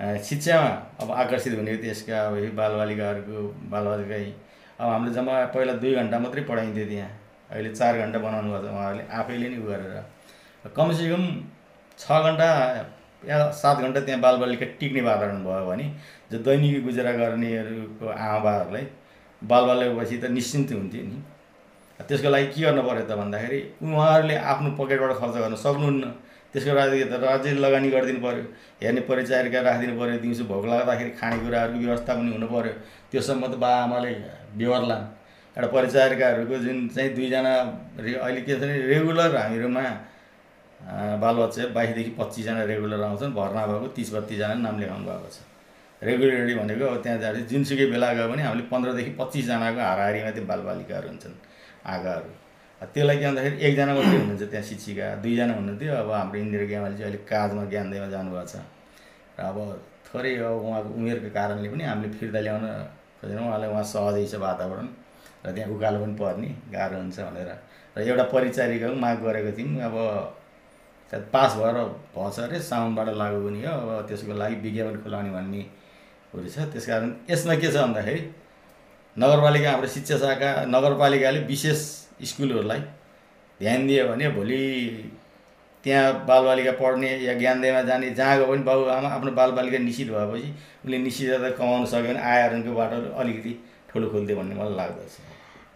शिक्षामा अब आकर्षित हुने त्यसका अब बालबालिकाहरूको बालबालिका अब हामीले जम्मा पहिला दुई घन्टा मात्रै पढाइन्थ्यो त्यहाँ। अहिले चार घन्टा बनाउनु भएको छ उहाँहरूले आफैले नै उ गरेर कमसेकम छ घन्टा या सात घन्टा त्यहाँ बालबालिका टिक्ने वातावरण भयो भने जो दैनिक गुजारा गर्नेहरूको आमाबाहरूलाई बालबालिकापछि त निश्चिन्त हुन्थ्यो नि। त्यसको लागि के गर्नु पऱ्यो त भन्दाखेरि उहाँहरूले आफ्नो पकेटबाट खर्च गर्न सक्नुहुन्न। त्यसको त राज्यले लगानी गरिदिनु पऱ्यो हेर्ने परिचारिका राखिदिनु पऱ्यो दिउँसो भोक लाग्दाखेरि खानेकुराहरूको व्यवस्था पनि हुनु पऱ्यो त्योसम्म त बा आमाले बेहोर्लान् एउटा परिचारिकाहरूको जुन चाहिँ दुईजना रे अहिले के छ भने रेगुलर हामीहरूमा बालबच्चा बाइसदेखि पच्चिसजना रेगुलर आउँछन्। भर्ना भएको तिस बत्तिसजना नाम लेखाउनु भएको छ। रेगुलरली भनेको अब त्यहाँ जाँदा जुनसुकै बेला गयो भने हामीले पन्ध्रदेखि पच्चिसजनाको हाराहारीमा त्यो बालबालिकाहरू हुन्छन्। आगाहरू। त्यसलाई के भन्दाखेरि एकजना मात्रै हुनुहुन्छ त्यहाँ शिक्षिका दुईजना हुनुहुन्थ्यो। अब हाम्रो इन्दिरा गेवाली चाहिँ अलिक काजमा ज्ञानदैमा जानुभएको छ। र अब थोरै अब उहाँको उमेरको कारणले पनि हामीले फिर्ता ल्याउन खोजेनौँ। उहाँलाई उहाँ सहजै छ वातावरण र त्यहाँ उकालो पनि पर्ने गाह्रो हुन्छ भनेर। र एउटा परिचारिका पनि माग गरेको थियौँ। अब सायद पास भएर भएछ अरे साउन्डबाट लागु पनि हो। अब त्यसको लागि विज्ञापन खुलाउने भन्ने छ। त्यस कारण यसमा के छ भन्दाखेरि नगरपालिका हाम्रो शिक्षा शाखा नगरपालिकाले विशेष स्कुलहरूलाई ध्यान दियो भने भोलि त्यहाँ बालबालिका पढ्ने या ज्ञानदेमा जाने जहाँ गयो पनि बाबु आमा आफ्नो बालबालिका निश्चित भएपछि उसले निश्चितता कमाउन सक्यो भने आयरनको बाटो अलिकति ठुलो खोल्थ्यो भन्ने मलाई लाग्दछ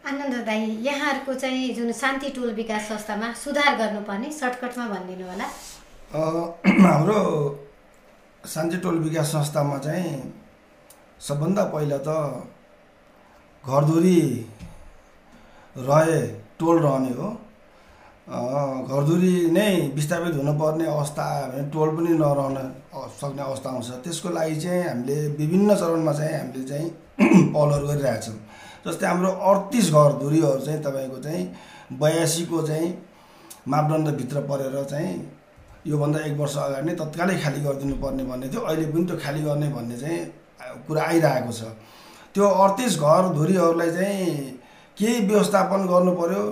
आनन्द दाई यहाँहरूको चाहिँ जुन शान्ति टोल विकास संस्थामा सुधार गर्नुपर्ने सर्टकटमा भनिदिनु होला। अ, हाम्रो शान्ति टोल विकास संस्थामा चाहिँ सबभन्दा पहिला त घरधुरी रहे टोल रहने हो। घरधुरी नै विस्थापित हुनुपर्ने अवस्था आयो भने टोल पनि नरहन सक्ने अवस्था आउँछ त्यसको लागि चाहिँ हामीले विभिन्न चरणमा चाहिँ हामीले चाहिँ <clears throat> पहलहरू गरिरहेछौँ जस्तै हाम्रो अडतिस घरधुरीहरू चाहिँ तपाईँको चाहिँ बयासीको चाहिँ मापदण्डभित्र परेर चाहिँ योभन्दा एक वर्ष अगाडि नै तत्कालै खाली गरिदिनु पर्ने भन्ने थियो। अहिले पनि त्यो खाली गर्ने भन्ने चाहिँ कुरा आइरहेको छ। त्यो अडतिस घर धुरीहरूलाई चाहिँ केही व्यवस्थापन गर्नु पर्यो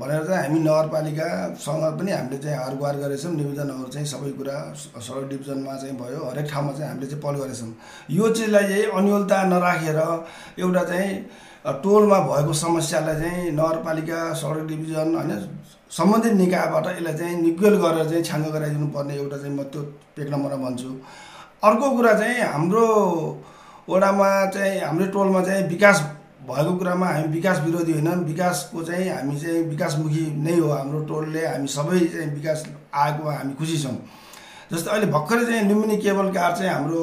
भनेर चाहिँ हामी नगरपालिकासँग पनि हामीले चाहिँ हार गुहार गरेछौँ। निवेदनहरू चाहिँ सबै कुरा सडक डिभिजनमा चाहिँ भयो। हरेक ठाउँमा चाहिँ हामीले चाहिँ पहल गरेछौँ। यो चिजलाई चाहिँ अन्यलता नराखेर एउटा चाहिँ टोलमा भएको समस्यालाई चाहिँ नगरपालिका सडक डिभिजन होइन सम्बन्धित निकायबाट यसलाई चाहिँ निक्वेल गरेर चाहिँ छाङ्गो गराइदिनु पर्ने एउटा चाहिँ म त्यो एक नम्बरमा भन्छु। अर्को कुरा चाहिँ हाम्रो वडामा चाहिँ हाम्रो टोलमा चाहिँ विकास भएको कुरामा हामी विकास विरोधी होइन। विकासको चाहिँ हामी चाहिँ विकासमुखी नै हो हाम्रो टोलले। हामी सबै चाहिँ विकास आएकोमा हामी खुसी छौँ। जस्तै अहिले भर्खरै चाहिँ लुम्बिनी केबल कार चाहिँ हाम्रो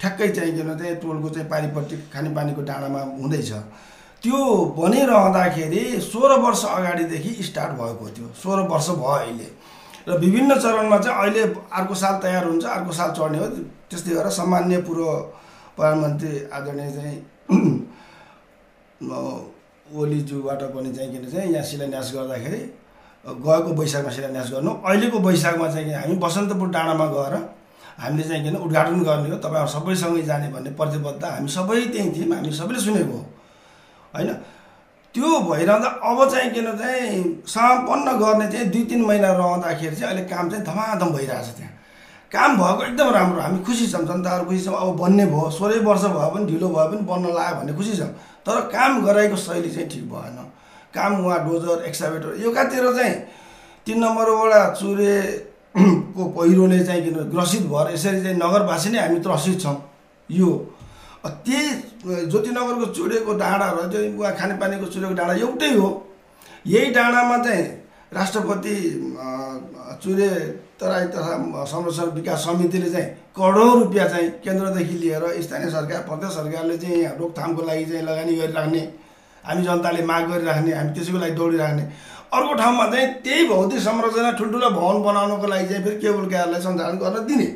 ठ्याक्कै चाहिँ के भन्छ टोलको चाहिँ पारिपट्टि खानेपानीको डाँडामा हुँदैछ। त्यो बनिरहँदाखेरि सोह्र वर्ष अगाडिदेखि स्टार्ट भएको थियो। सोह्र वर्ष भयो अहिले। र विभिन्न चरणमा चाहिँ अहिले अर्को साल तयार हुन्छ अर्को साल चढ्ने हो। त्यस्तै गरेर सामान्य पूर्व प्रधानमन्त्री आदरणीय चाहिँ ओलीज्यूबाट पनि चाहिँ किन चाहिँ यहाँ शिलान्यास गर्दाखेरि गएको वैशाखमा शिलान्यास गर्नु। अहिलेको वैशाखमा चाहिँ हामी बसन्तपुर डाँडामा गएर हामीले चाहिँ किन उद्घाटन गर्ने हो तपाईँहरू सबैसँगै जाने भन्ने प्रतिबद्धता हामी सबै त्यहीँ थियौँ हामी सबैले सुनेको होइन? त्यो भइरहँदा अब चाहिँ किन चाहिँ सम्पन्न गर्ने चाहिँ दुई तिन महिना रहँदाखेरि चाहिँ अहिले काम चाहिँ धमाधम भइरहेछ त्यहाँ। काम भएको एकदम राम्रो हामी खुसी छौँ जनताहरू खुसी छौँ। अब बन्ने भयो सोह्रै वर्ष भयो पनि ढिलो भयो पनि बन्न लाग्यो भन्ने खुसी छौँ। तर काम गराएको शैली चाहिँ ठिक भएन। काम उहाँ डोजर एक्साभेटर एकातिर चाहिँ तिन नम्बरबाट चुरे को पहिरोले चाहिँ किन ग्रसित भएर यसरी चाहिँ नगरवासी नै हामी त्रसित छौँ। यो त्यही ज्योतिनगरको चुरेको डाँडा र उहाँ खानेपानीको चुरेको डाँडा एउटै हो। यही डाँडामा चाहिँ राष्ट्रपति चुरे तराई तथा संरक्षण विकास समितिले चाहिँ करोडौँ रुपियाँ चाहिँ केन्द्रदेखि लिएर स्थानीय सरकार प्रदेश सरकारले चाहिँ यहाँ रोकथामको लागि चाहिँ लगानी गरिराख्ने हामी जनताले माग गरिराख्ने हामी त्यसैको लागि दौडिराख्ने। अर्को ठाउँमा चाहिँ त्यही भौतिक संरचना ठुल्ठुलो भवन बनाउनको लागि चाहिँ फेरि केबल कारलाई सञ्चालन गर्न दिने।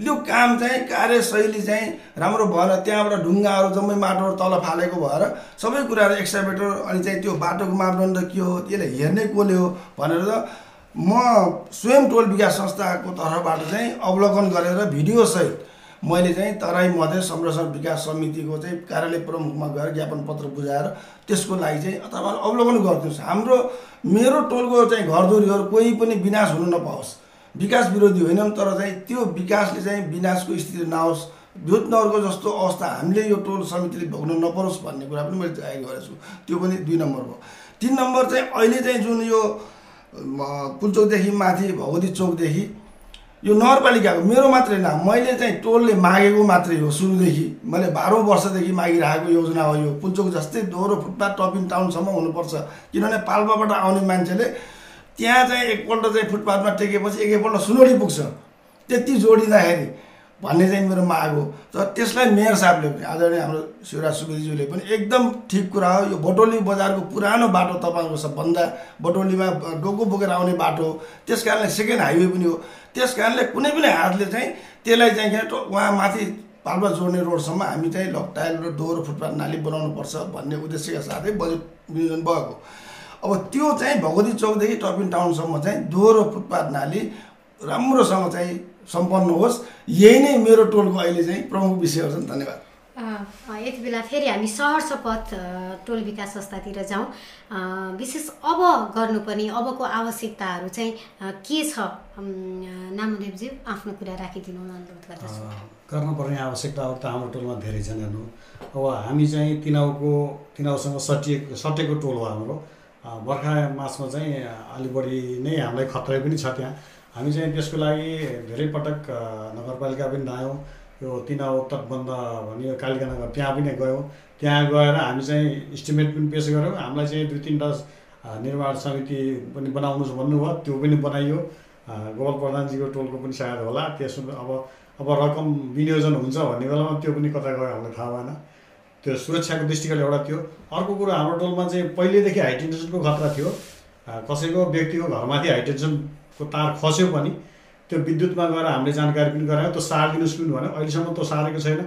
यो काम चाहिँ कार्यशैली चाहिँ राम्रो भएर त्यहाँबाट ढुङ्गाहरू जम्मै माटोहरू तल फालेको भएर सबै कुराहरू एक्साभेटर अनि चाहिँ त्यो बाटोको मापदण्ड के हो त्यसलाई हेर्ने कसले हो भनेर म स्वयं टोल विकास संस्थाको तर्फबाट चाहिँ अवलोकन गरेर भिडियोसहित मैले चाहिँ तराई मधेस संरक्षण विकास समितिको चाहिँ कार्यालय प्रमुखमा गएर ज्ञापन पत्र बुझाएर त्यसको लागि चाहिँ तपाईँहरू अवलोकन गरिदिनुहोस् हाम्रो मेरो टोलको चाहिँ घरधुरीहरू कोही पनि विनाश हुन नपाओस्। विकास विरोधी होइनौँ तर चाहिँ त्यो विकासले चाहिँ विनाशको स्थिति नआओस् विद्युतनगरको जस्तो अवस्था हामीले यो टोल समितिले भोग्न नपरोस् भन्ने कुरा पनि मैले जाहेर गरेको छु। त्यो पनि दुई नम्बर भयो तिन नम्बर चाहिँ अहिले चाहिँ जुन यो पुलचोकदेखि माथि भगवती चोकदेखि यो नगरपालिकाको मेरो मात्रै नाम मैले चाहिँ टोलले मागेको मात्रै हो सुरुदेखि। मैले बाह्रौँ वर्षदेखि मागिरहेको योजना हो यो। पुलचोक जस्तै दोहोरो फुटपाथ टपिङ टाउनसम्म हुनुपर्छ। किनभने पाल्पाबाट आउने मान्छेले त्यहाँ चाहिँ एकपल्ट चाहिँ फुटपाथमा टेकेपछि एकैपल्ट सुनौली पुग्छ। त्यति जोडिँदाखेरि भन्ने चाहिँ मेरो माग हो तर त्यसलाई मेयर साहबले पनि आदरणीय हाम्रो शिवराज सुवेदीज्यूले पनि एकदम ठिक कुरा हो। यो बटोली बजारको पुरानो बाटो तपाईँको सबभन्दा बटोलीमा डोको बोकेर आउने बाटो हो। त्यस कारणले सेकेन्ड हाइवे पनि हो। त्यस कारणले कुनै पनि हातले चाहिँ त्यसलाई चाहिँ उहाँ माथि पाल्पा जोड्ने रोडसम्म हामी चाहिँ लकटाइल र दोहोरो फुटपाथ नाली बनाउनुपर्छ भन्ने उद्देश्यका साथै बजेट विनियोजन भएको। अब त्यो चाहिँ भगवती चौकदेखि टपिन टाउनसम्म चाहिँ दोहोरो फुटपाथ नाली राम्रोसँग चाहिँ सम्पन्न होस्। यही नै मेरो टोलको अहिले चाहिँ प्रमुख विषयहरू छन् धन्यवाद। यति बेला फेरि हामी सहर शपथ टोल विकास संस्थातिर जाउँ। अ, विशेष अब गर्नुपर्ने अबको आवश्यकताहरू चाहिँ के छ? अम्, नामदेवज्यू आफ्नो कुरा राखिदिनु अनुरोध गर्दछु। गर्नुपर्ने आवश्यकताहरू त हाम्रो टोलमा धेरै छन् हेर्नु अब हामी चाहिँ तिनाउको तिनाउसँग सटिएको सटेको टोल हो हाम्रो। बर्खा मासमा चाहिँ अलि बढी नै हामीलाई खतरा पनि छ त्यहाँ। हामी चाहिँ त्यसको लागि धेरै पटक नगरपालिका पनि धायौँ यो तिनाउ तटबन्ध भन्ने कालिका नगर त्यहाँ पनि गयौँ। त्यहाँ गएर हामी चाहिँ इस्टिमेट पनि पेस गऱ्यौँ। हामीलाई चाहिँ दुई तिनवटा निर्माण समिति पनि बनाउनु भन्नुभयो। त्यो पनि बनाइयो। गोपाल प्रधानजीको टोलको पनि सायद होला। त्यसमा अब अब रकम विनियोजन हुन्छ भन्ने बेलामा त्यो पनि कता गयो हामीलाई थाहा भएन। त्यो सुरक्षाको दृष्टिकोण एउटा थियो। अर्को कुरो हाम्रो टोलमा चाहिँ पहिलेदेखि हाइटेन्सनको खतरा थियो। कसैको व्यक्तिको घरमाथि हाइटेन्सनको तार खस्यो पनि त्यो विद्युतमा गएर हामीले जानकारी पनि गरायौँ त्यो सारिदिनुहोस् पनि भन्यो अहिलेसम्म त्यो सारेको छैन।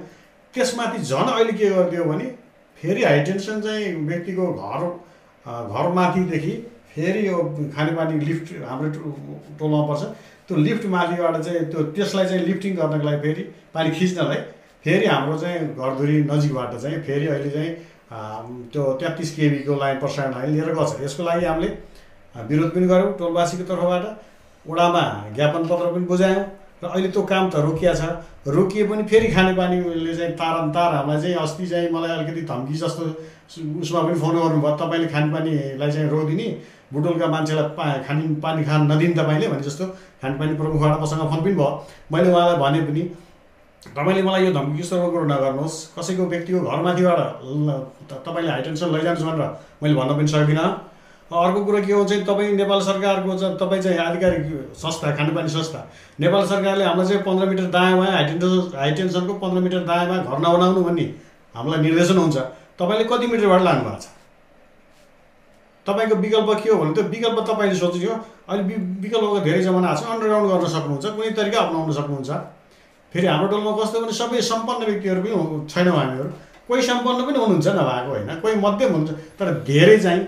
त्यसमाथि झन् अहिले के गरिदियो भने फेरि हाइटेन्सन चाहिँ व्यक्तिको घर घरमाथिदेखि फेरि यो खानेपानी लिफ्ट हाम्रो टोलमा पर्छ। त्यो लिफ्ट माथिबाट चाहिँ त्यो त्यसलाई चाहिँ लिफ्टिङ गर्नको लागि फेरि पानी खिच्नलाई फेरि हाम्रो चाहिँ घरधुरी नजिकबाट चाहिँ फेरि अहिले चाहिँ त्यो तेत्तिस केबीको लाइन प्रसारण लाइन लिएर गएको छ यसको लागि हामीले विरोध पनि गऱ्यौँ टोलवासीको तर्फबाट वडामा ज्ञापन पत्र पनि बुझायौँ र अहिले त्यो काम त रोकिया छ। रोकिए पनि फेरि खानेपानीले चाहिँ तारन तार हामीलाई चाहिँ अस्ति चाहिँ मलाई अलिकति धम्की जस्तो उसमा पनि फोन गर्नुभयो तपाईँले खानेपानीलाई चाहिँ रोकिदिने बुटोलका मान्छेलाई पा खाने पानी खान नदिने तपाईँले भने जस्तो खानेपानी प्रमुखबाट मसँग फोन पनि भयो। मैले उहाँलाई भने पनि तपाईँले मलाई यो धम्की स्वरूप कुरो नगर्नुहोस्। कसैको व्यक्तिको घरमाथिबाट त- तपाईँले हाइटेन्सन लैजानुहोस् भनेर मैले भन्न पनि सकिनँ अर्को कुरो के हो चाहिँ तपाईँ नेपाल सरकारको चाहिँ तपाईँ चाहिँ आधिकारिक संस्था खानेपानी संस्था। नेपाल सरकारले हामीलाई चाहिँ पन्ध्र मिटर दायाँ बायाँ हाइटेन्सन हाइटेन्सनको पन्ध्र मिटर दायाँ बायाँ घर नबनाउनु भन्ने हामीलाई निर्देशन हुन्छ। तपाईँले कति मिटरबाट लानुभएको छ? तपाईँको विकल्प के हो भने त्यो विकल्प तपाईँले सोच्यो। अहिले विकल्पको धेरै जमाना छ अन्डरग्राउन्ड गर्न सक्नुहुन्छ कुनै तरिका अप्नाउन सक्नुहुन्छ। फेरि हाम्रो टोलमा कस्तो भने सबै सम्पन्न व्यक्तिहरू पनि छैनौँ हामीहरू। कोही सम्पन्न पनि हुनुहुन्छ नभएको होइन कोही मध्यम हुनुहुन्छ तर धेरै चाहिँ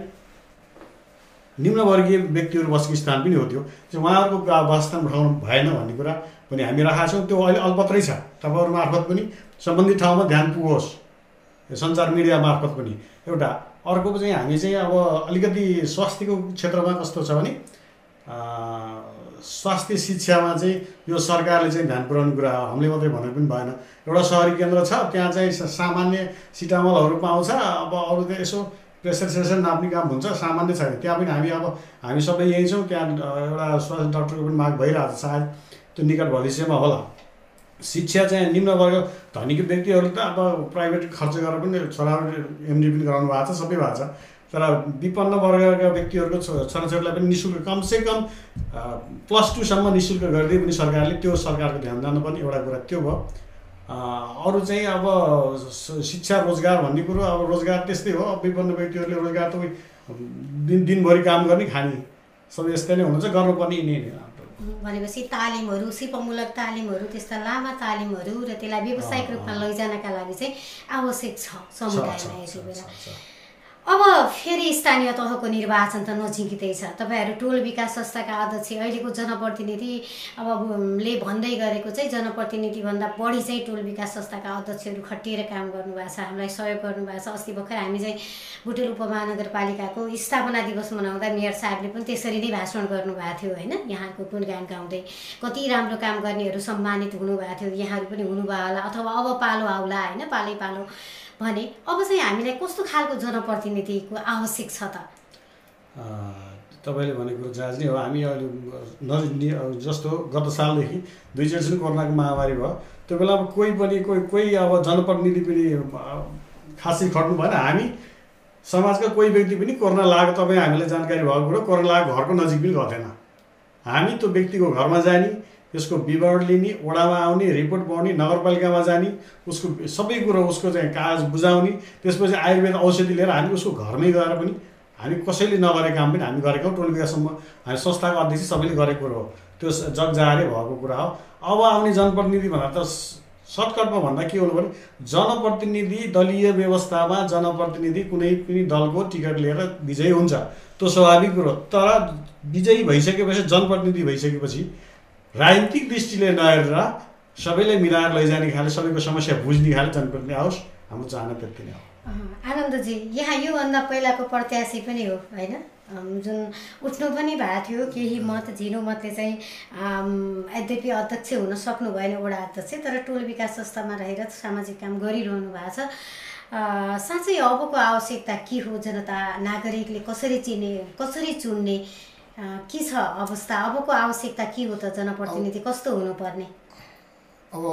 निम्नवर्गीय व्यक्तिहरू बसेको स्थान पनि हो त्यो। उहाँहरूको वासस्थान उठाउनु भएन भन्ने कुरा पनि हामी राखेका छौँ त्यो अहिले अल्पत्रै छ। तपाईँहरू मार्फत पनि सम्बन्धित ठाउँमा ध्यान पुगोस्। सञ्चार मिडिया मार्फत पनि। एउटा अर्को चाहिँ हामी चाहिँ अब अलिकति स्वास्थ्यको क्षेत्रमा कस्तो छ भने स्वास्थ्य शिक्षामा चाहिँ यो सरकारले चाहिँ ध्यान पुऱ्याउने कुरा हो। हामीले मात्रै भनेर पनि भएन। एउटा सहरी केन्द्र छ त्यहाँ चाहिँ सामान्य सिटामलहरू पाउँछ अब अरू त यसो प्रेसर सेसर नाप्ने काम हुन्छ सामान्य छैन। त्यहाँ पनि हामी अब हामी सबै यहीँ छौँ। त्यहाँ एउटा स्वास्थ्य डक्टरको पनि माग भइरहेको छ। सायद त्यो निकट भविष्यमा होला। शिक्षा चाहिँ निम्न वर्ग धनीको व्यक्तिहरू त अब प्राइभेट खर्च गरेर पनि छोराहरू एमडी पनि गराउनु भएको छ सबै भएको छ। तर विपन्न वर्गका व्यक्तिहरूको छोराछोरीलाई पनि नि शुल्क कमसेकम प्लस टूसम्म नि शुल्क गरिदिए पनि सरकारले त्यो सरकारको ध्यान जानुपर्ने एउटा कुरा त्यो भयो। अरू चाहिँ अब शिक्षा रोजगार भन्ने कुरो अब रोजगार त्यस्तै हो। अब विपन्न व्यक्तिहरूले रोजगार त दिन दिनभरि काम गर्ने खाने। सबै यस्तै नै हुनुहुन्छ गर्नुपर्ने यिनी। भनेपछि तालिमहरू सिपमूलक तालिमहरू त्यस्ता लामा तालिमहरू र त्यसलाई व्यावसायिक रूपमा लैजानका लागि चाहिँ आवश्यक छ छ, यति बेला। अब फेरि स्थानीय तहको निर्वाचन त नजिकै छ तपाईँहरू टोल विकास संस्थाका अध्यक्ष अहिलेको जनप्रतिनिधि अब ले भन्दै गरेको चाहिँ जनप्रतिनिधिभन्दा बढी चाहिँ टोल विकास संस्थाका अध्यक्षहरू खटिएर काम गर्नुभएको छ। हामीलाई सहयोग गर्नुभएको छ। अस्ति भर्खर हामी चाहिँ बुटोल उपमहानगरपालिकाको स्थापना दिवस मनाउँदा मेयर साहबले पनि त्यसरी नै भाषण गर्नुभएको थियो होइन? यहाँको गुणगान गाउँदै। कति राम्रो काम गर्नेहरू सम्मानित हुनुभएको थियो। यहाँहरू पनि हुनुभयो होला। अथवा अब पालो आउला होइन? पालै पालो। भने अब चाहिँ हामीलाई कस्तो खालको जनप्रतिनिधिको आवश्यक छ त? तपाईँले भनेको कुरो जायज नै हो। हामी अहिले नजिक जस्तो गत सालदेखि दुई चेटसम्म कोरोनाको महामारी भयो। त्यो बेला अब कोही पनि कोही कोही अब जनप्रतिनिधि पनि खासै खट्नु भएन। हामी समाजका कोही व्यक्ति पनि कोरोना लागेको तपाईँ हामीलाई जानकारी भएको कुरो कोरोना लागेको घरको नजिक पनि गर्थेन हामी त्यो व्यक्तिको घरमा जाने त्यसको विवरण लिने वडामा आउने रिपोर्ट पाउने नगरपालिकामा जाने उसको सबै कुरो उसको चाहिँ कागज बुझाउने त्यसपछि आयुर्वेद औषधि लिएर हामी उसको घरमै गएर पनि हामी कसैले नगरेको काम पनि हामी गरेको टोल विकाससम्म हामी संस्थाको अध्यक्ष सबैले गरेको कुरो हो। त्यो जग जाहेरै भएको कुरा हो। अब आउने जनप्रतिनिधि भन्दा त सर्टकटमा भन्दा के हुनु भने जनप्रतिनिधि दलीय व्यवस्थामा जनप्रतिनिधि कुनै पनि दलको टिकट लिएर विजयी हुन्छ। त्यो स्वाभाविक कुरो तर विजयी भइसकेपछि जनप्रतिनिधि भइसकेपछि राजनीतिक दृष्टिले नहेरेर सबैलाई मिलाएर लैजाने खाले सबैको समस्या बुझ्ने खाले जनप्रतिनिधि आओस् हाम्रो चाहना त्यति नै हो। आनन्दजी यहाँ योभन्दा पहिलाको प्रत्याशी पनि हो होइन? जुन उठ्नु पनि भएको थियो केही मत झिनो मतले चाहिँ यद्यपि अध्यक्ष हुन सक्नु भएन वडा अध्यक्ष तर टोल विकास संस्थामा रहेर सामाजिक काम गरिरहनु भएको छ। साँच्चै अबको आवश्यकता के हो जनता नागरिकले कसरी चिने कसरी चुन्ने के छ अवस्था? अबको आवश्यकता के हो त जनप्रतिनिधि? कस्तो हुनुपर्ने? अब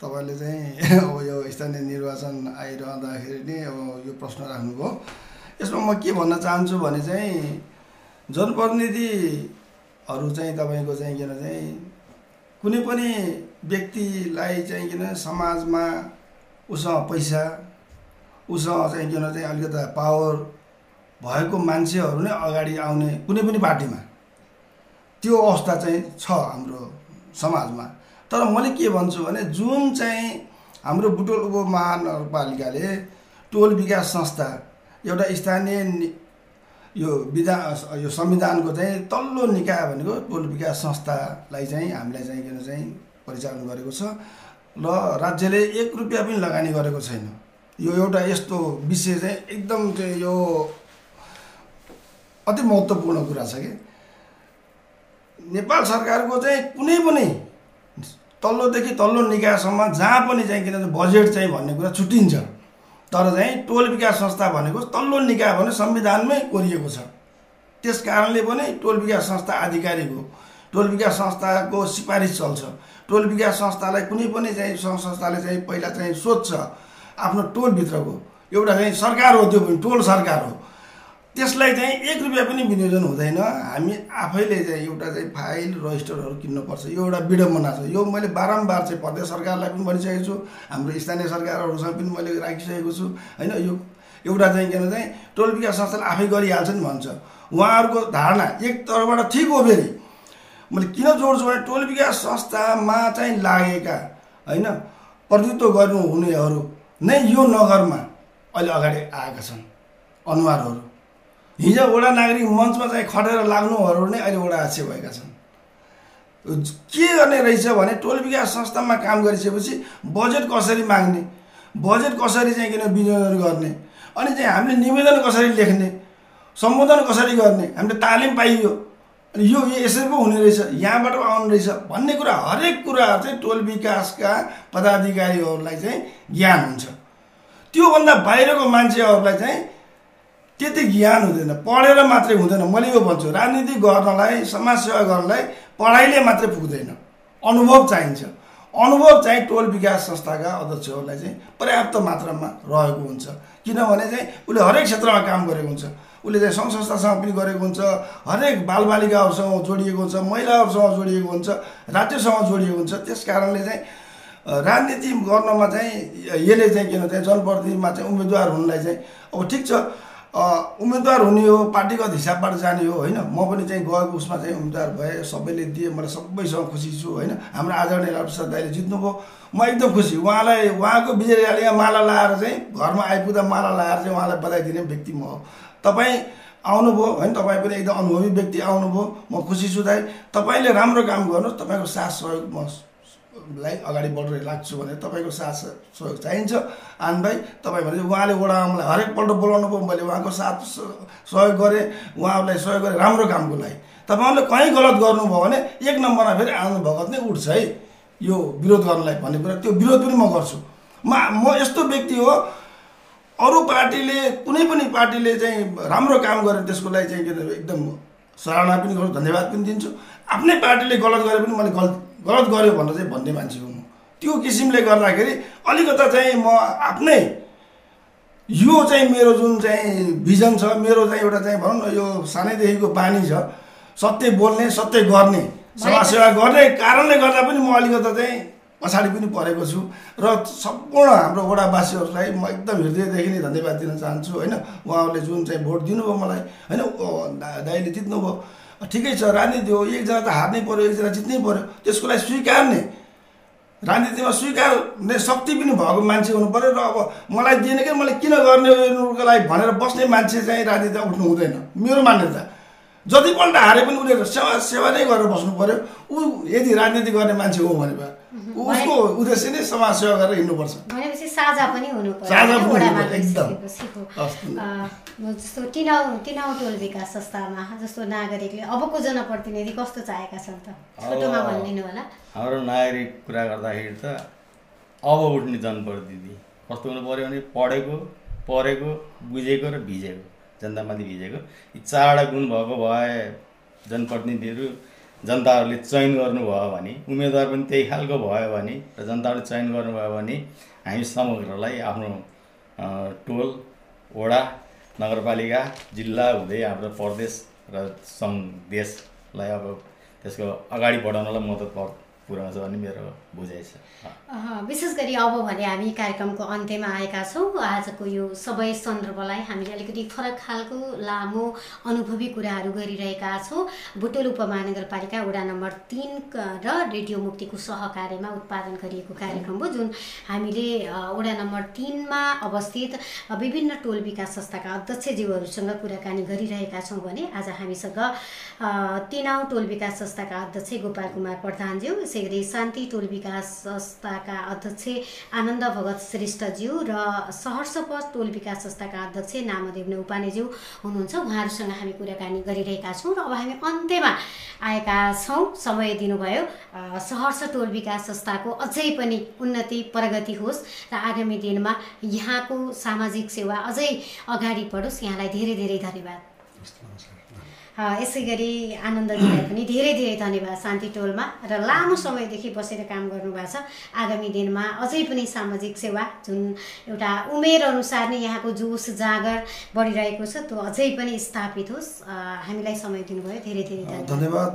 तपाईँले चाहिँ <laughs> अब यो स्थानीय निर्वाचन आइरहँदाखेरि नै अब यो प्रश्न राख्नुभयो। यसमा म के भन्न चाहन्छु भने चाहिँ जनप्रतिनिधिहरू चाहिँ तपाईँको चाहिँ किन चाहिँ कुनै पनि व्यक्तिलाई चाहिँ किन समाजमा उसँग पैसा उसँग चाहिँ किन चाहिँ अलिकति पावर भएको मान्छेहरू नै अगाडि आउने कुनै पनि पार्टीमा त्यो अवस्था चाहिँ छ हाम्रो समाजमा। तर मैले के भन्छु भने जुन चाहिँ हाम्रो बुटोल उपमहानगरपालिकाले टोल विकास संस्था एउटा स्थानीय यो विधा यो संविधानको चाहिँ तल्लो निकाय भनेको टोल विकास संस्थालाई चाहिँ हामीलाई चाहिँ किन चाहिँ परिचालन गरेको छ र राज्यले एक रुपियाँ पनि लगानी गरेको छैन। यो एउटा यस्तो विषय चाहिँ एकदम चाहिँ यो अति महत्त्वपूर्ण कुरा छ कि? नेपाल सरकारको चाहिँ कुनै पनि तल्लोदेखि तल्लो निकायसम्म जहाँ पनि चाहिँ किनभने बजेट चाहिँ भन्ने कुरा छुट्टिन्छ। तर चाहिँ टोल विकास संस्था भनेको तल्लो निकाय भने संविधानमै कोरिएको छ। त्यस कारणले पनि टोल विकास संस्था आधिकारिक हो। टोल विकास संस्थाको सिफारिस चल्छ। टोल विकास संस्थालाई कुनै पनि चाहिँ सङ्घ संस्थाले चाहिँ पहिला चाहिँ सोध्छ। आफ्नो टोलभित्रको। एउटा चाहिँ सरकार हो त्यो पनि टोल सरकार हो। त्यसलाई चाहिँ एक रुपियाँ पनि विनियोजन हुँदैन। हामी आफैले चाहिँ एउटा चाहिँ फाइल रजिस्टरहरू किन्नुपर्छ। यो एउटा विडम्बना छ। यो मैले बारम्बार चाहिँ प्रदेश सरकारलाई पनि भनिसकेको छु हाम्रो स्थानीय सरकारहरूसँग पनि मैले राखिसकेको छु। होइन यो एउटा चाहिँ के चाहिँ टोल विकास संस्थाले आफै गरिहाल्छ नि भन्छ। उहाँहरूको धारणा एक तर्फबाट ठिक हो फेरि। मैले किन जोड्छु भने टोल विकास संस्थामा चाहिँ लागेका होइन प्रतिनिधित्व गर्नु हुनेहरू नै यो नगरमा अहिले अगाडि आएका छन्। अनुहारहरू। हिजो वडा नागरिक मञ्चमा चाहिँ खटेर लाग्नुहरू नै अहिले वडा अध्यक्ष भएका छन्। के गर्ने रहेछ भने टोल विकास संस्थामा काम गरिसकेपछि बजेट कसरी माग्ने बजेट कसरी चाहिँ किन विनियोजन गर्ने अनि चाहिँ हामीले निवेदन कसरी लेख्ने सम्बोधन कसरी गर्ने हामीले तालिम पाइयो अनि यो यसरी पो हुने रहेछ यहाँबाट आउने रहेछ भन्ने कुरा हरेक कुरा चाहिँ टोल विकासका पदाधिकारीहरूलाई चाहिँ ज्ञान हुन्छ। त्योभन्दा बाहिरको मान्छेहरूलाई चाहिँ त्यति ज्ञान हुँदैन। पढेर मात्रै हुँदैन। मैले यो भन्छु राजनीति गर्नलाई समाजसेवा गर्नलाई पढाइले मात्रै पुग्दैन। अनुभव चाहिन्छ। अनुभव चाहिँ टोल विकास संस्थाका अध्यक्षहरूलाई चाहिँ पर्याप्त मात्रामा रहेको हुन्छ। किनभने चाहिँ उसले हरेक क्षेत्रमा काम गरेको हुन्छ। उसले चाहिँ सङ्घ संस्थासँग पनि गरेको हुन्छ। हरेक बालबालिकाहरूसँग जोडिएको हुन्छ। महिलाहरूसँग जोडिएको हुन्छ। राज्यसँग जोडिएको हुन्छ। त्यस कारणले चाहिँ राजनीति गर्नमा चाहिँ यसले चाहिँ किन चाहिँ जनप्रतिनिधिमा चाहिँ उम्मेदवार हुनुलाई चाहिँ अब ठिक छ। उम्मेदवार हुने हो पार्टीगत हिसाबबाट जाने हो होइन? म पनि चाहिँ गएको उसमा चाहिँ उम्मेदवार भएँ सबैले दिए मलाई सबैसँग खुसी छु होइन? हाम्रो आदरणीय लालप्रसाद दाईले जित्नुभयो। म एकदम खुसी उहाँलाई उहाँको विजय माला लाएर चाहिँ घरमा आइपुग्दा माला लाएर चाहिँ उहाँलाई बधाई दिने व्यक्ति म हो। तपाईँ आउनुभयो होइन? तपाईँ पनि एकदम अनुभवी व्यक्ति आउनुभयो। म खुसी छु दाई। तपाईँले राम्रो काम गर्नुहोस् तपाईँको साथ सहयोग म लाई अगाडि बढेर लाग्छु भने तपाईँको साथ सहयोग चाहिन्छ। आन भाइ तपाईँ भने उहाँले मलाई हरेकपल्ट बोलाउनु भयो मैले उहाँको साथ सहयोग गरेँ उहाँहरूलाई सहयोग गरेँ राम्रो कामको लागि। तपाईँहरूले कहीँ गलत गर्नुभयो भने एक नम्बरमा फेरि आनन्द भगत नै उठ्छ है। यो विरोध गर्नलाई भन्ने कुरा त्यो विरोध पनि म गर्छु। म म यस्तो व्यक्ति हो अरू पार्टीले कुनै पनि पार्टीले चाहिँ राम्रो काम गरे त्यसको लागि चाहिँ एकदम सराहना पनि गर्छु धन्यवाद पनि दिन्छु। आफ्नै पार्टीले गलत गरे पनि मैले गलत गलत गऱ्यो भनेर चाहिँ भन्ने मान्छे हो म। त्यो किसिमले गर्दाखेरि अलिकता चाहिँ म आफ्नै यो चाहिँ मेरो जुन चाहिँ भिजन छ मेरो चाहिँ एउटा चाहिँ भनौँ न यो सानैदेखिको बानी छ। सत्य बोल्ने सत्य गर्ने समाजसेवा गर्ने कारणले गर्दा पनि म अलिकता चाहिँ पछाडि पनि परेको छु र सम्पूर्ण हाम्रो वडावासीहरूलाई म एकदम हृदयदेखि नै धन्यवाद दिन चाहन्छु होइन? उहाँहरूले जुन चाहिँ भोट दिनुभयो मलाई होइन? दाइले जित्नुभयो। ठिकै छ राजनीति हो एकजना त हार्नै पऱ्यो एकजना जित्नै पऱ्यो त्यसको लागि स्वीकार्ने राजनीतिमा स्वीकार्ने शक्ति पनि भएको मान्छे हुनु पऱ्यो र अब मलाई दिएन कि मैले किन गर्ने लागि भनेर बस्ने मान्छे चाहिँ राजनीतिमा उठ्नु हुँदैन मेरो मान्यता। जतिपल्ट हारे पनि उसले सेवा सेवा नै गरेर बस्नु पऱ्यो ऊ यदि राजनीति गर्ने मान्छे हो भने उसको उद्देश्य नै समाज सेवा गरेर हिँड्नुपर्छ। भनेपछि साझा पनि हुनु साझा एकदम। जस्तो तिनाउ तिनाउ टोल विकास संस्थामा जस्तो नागरिकले अबको जनप्रतिनिधि कस्तो चाहेका छन् त? छोटोमा अब- भनिदिनु होला। हाम्रो नागरिक कुरा गर्दाखेरि त अब उठ्ने जनप्रतिनिधि कस्तो हुनु पऱ्यो भने पढेको पढेको बुझेको र भिजेको जनतामाथि भिजेको। यी चारवटा गुण भएको भए जनप्रतिनिधिहरू जनताहरूले चयन गर्नुभयो भने उम्मेदवार पनि त्यही खालको भयो भने र जनताहरूले चयन गर्नुभयो भने हामी समग्रलाई आफ्नो टोल वडा नगरपालिका जिल्ला हुँदै हाम्रो प्रदेश र सङ्घ देशलाई अब त्यसको अगाडि बढाउनलाई मद्दत प- पुऱ्याउँछ भन्ने मेरो बुझाइ छ। विशेष गरी अब भने हामी कार्यक्रमको अन्त्यमा आएका छौँ। आजको यो सबै सन्दर्भलाई हामीले अलिकति फरक खालको लामो अनुभवी कुराहरू गरिरहेका छौँ। बुटोल उपमहानगरपालिका वडा नम्बर तिन र रेडियो मुक्तिको सहकार्यमा उत्पादन गरिएको कार्यक्रम हो जुन हामीले वडा नम्बर तिनमा अवस्थित विभिन्न टोल विकास संस्थाका अध्यक्षज्यूहरूसँग कुराकानी गरिरहेका छौँ भने आज हामीसँग तिनाउ टोल विकास संस्थाका अध्यक्ष गोपाल कुमार प्रधानज्यू यसै गरी शान्ति टोल विकास संस्थाका अध्यक्ष आनन्द भगत श्रेष्ठज्यू र सहर्षपथ टोल विकास संस्थाका अध्यक्ष नामदेव नौपानेज्यू हुनुहुन्छ। उहाँहरूसँग हामी कुराकानी गरिरहेका छौँ र अब हामी अन्त्यमा आएका छौँ। समय दिनुभयो। अ, सहर्ष टोल विकास संस्थाको अझै पनि उन्नति प्रगति होस् र आगामी दिनमा यहाँको सामाजिक सेवा अझै अगाडि बढोस्। यहाँलाई धेरै धेरै धन्यवाद। यसै गरी आनन्दजीलाई पनि धेरै धेरै धन्यवाद शान्ति टोलमा र लामो समयदेखि बसेर काम गर्नुभएको छ। आगामी दिनमा अझै पनि सामाजिक सेवा जुन एउटा उमेर अनुसार नै यहाँको जोस जाँगर बढिरहेको छ त्यो अझै पनि स्थापित होस्। हामीलाई समय दिनुभयो। धेरै धेरै धन्यवाद।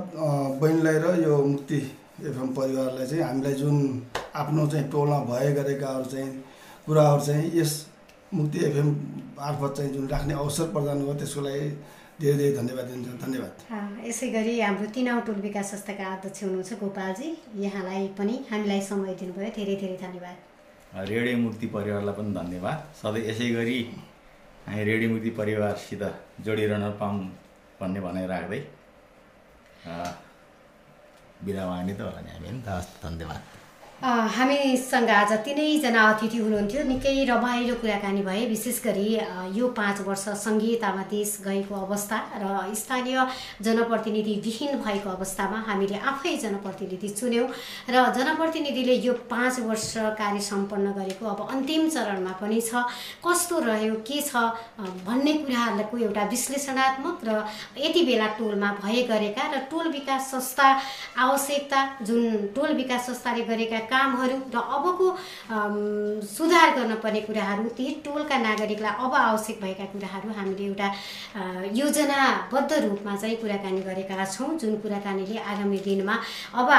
बहिनीलाई र यो मुक्ति एफएम परिवारलाई चाहिँ हामीलाई जुन आफ्नो चाहिँ टोलमा भए गरेकाहरू चाहिँ कुराहरू चाहिँ यस मुक्ति एफएम मार्फत चाहिँ जुन राख्ने अवसर प्रदान गर्यो त्यसको लागि धेरै धेरै धन्यवाद दिन्छ धन्यवाद। अ, यसै गरी हाम्रो तिनाउ टोल विकास संस्थाका अध्यक्ष हुनुहुन्छ गोपालजी। यहाँलाई पनि हामीलाई समय दिनुभयो। धेरै धेरै धन्यवाद। रेडियो मुक्ति परिवारलाई पनि धन्यवाद। सधैँ यसै गरी हामी रेडियो मुक्ति परिवारसित जोडिरहन पाऊँ भन्ने भनाइ राख्दै अ, बिदा माग्ने त होला नि हामी हस् धन्यवाद। हामीसँग आज तिनैजना अतिथि हुनुहुन्थ्यो। निकै रमाइलो कुराकानी भए विशेष गरी यो पाँच वर्ष सङ्घीयतामा देश गएको अवस्था र स्थानीय जनप्रतिनिधि विहीन भएको अवस्थामा हामीले आफै जनप्रतिनिधि चुन्यौँ र जनप्रतिनिधिले यो पाँच वर्ष कार्य सम्पन्न गरेको अब अन्तिम चरणमा पनि छ। कस्तो रह्यो के छ भन्ने कुराहरूको एउटा विश्लेषणात्मक र यति बेला टोलमा भए गरेका र टोल विकास संस्था आवश्यकता जुन टोल विकास संस्थाले गरेका कामहरू र अबको सुधार गर्न पर्ने कुराहरू ती टोलका नागरिकलाई अब आवश्यक भएका कुराहरू हामीले एउटा योजनाबद्ध रूपमा चाहिँ कुराकानी गरेका छौँ जुन कुराकानीले आगामी दिनमा अब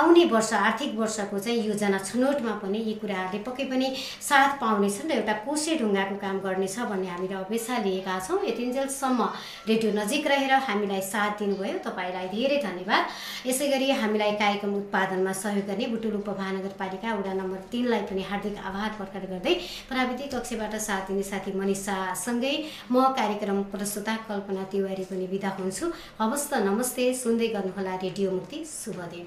आउने वर्ष आर्थिक वर्षको चाहिँ योजना छनौटमा पनि यी कुराहरूले पक्कै पनि साथ पाउनेछन् र एउटा कोसे ढुङ्गाको काम गर्नेछ भन्ने हामीले अपेक्षा लिएका छौँ। यतिन्जेलसम्म रेडियो नजिक रहेर हामीलाई साथ दिनुभयो। तपाईँलाई धेरै धन्यवाद। यसै गरी हामीलाई कार्यक्रम उत्पादनमा सहयोग गर्ने बुटुल उपमहानगरपालिका वडा नम्बर तिनलाई पनि हार्दिक आभार प्रकट गर्दै प्राविधिक कक्षबाट साथ दिने साथी मनिषासँगै म कार्यक्रम प्रस्तुता कल्पना तिवारी पनि बिदा हुन्छु। हवस् त नमस्ते सुन्दै गर्नुहोला रेडियो मुक्ति शुभ दिन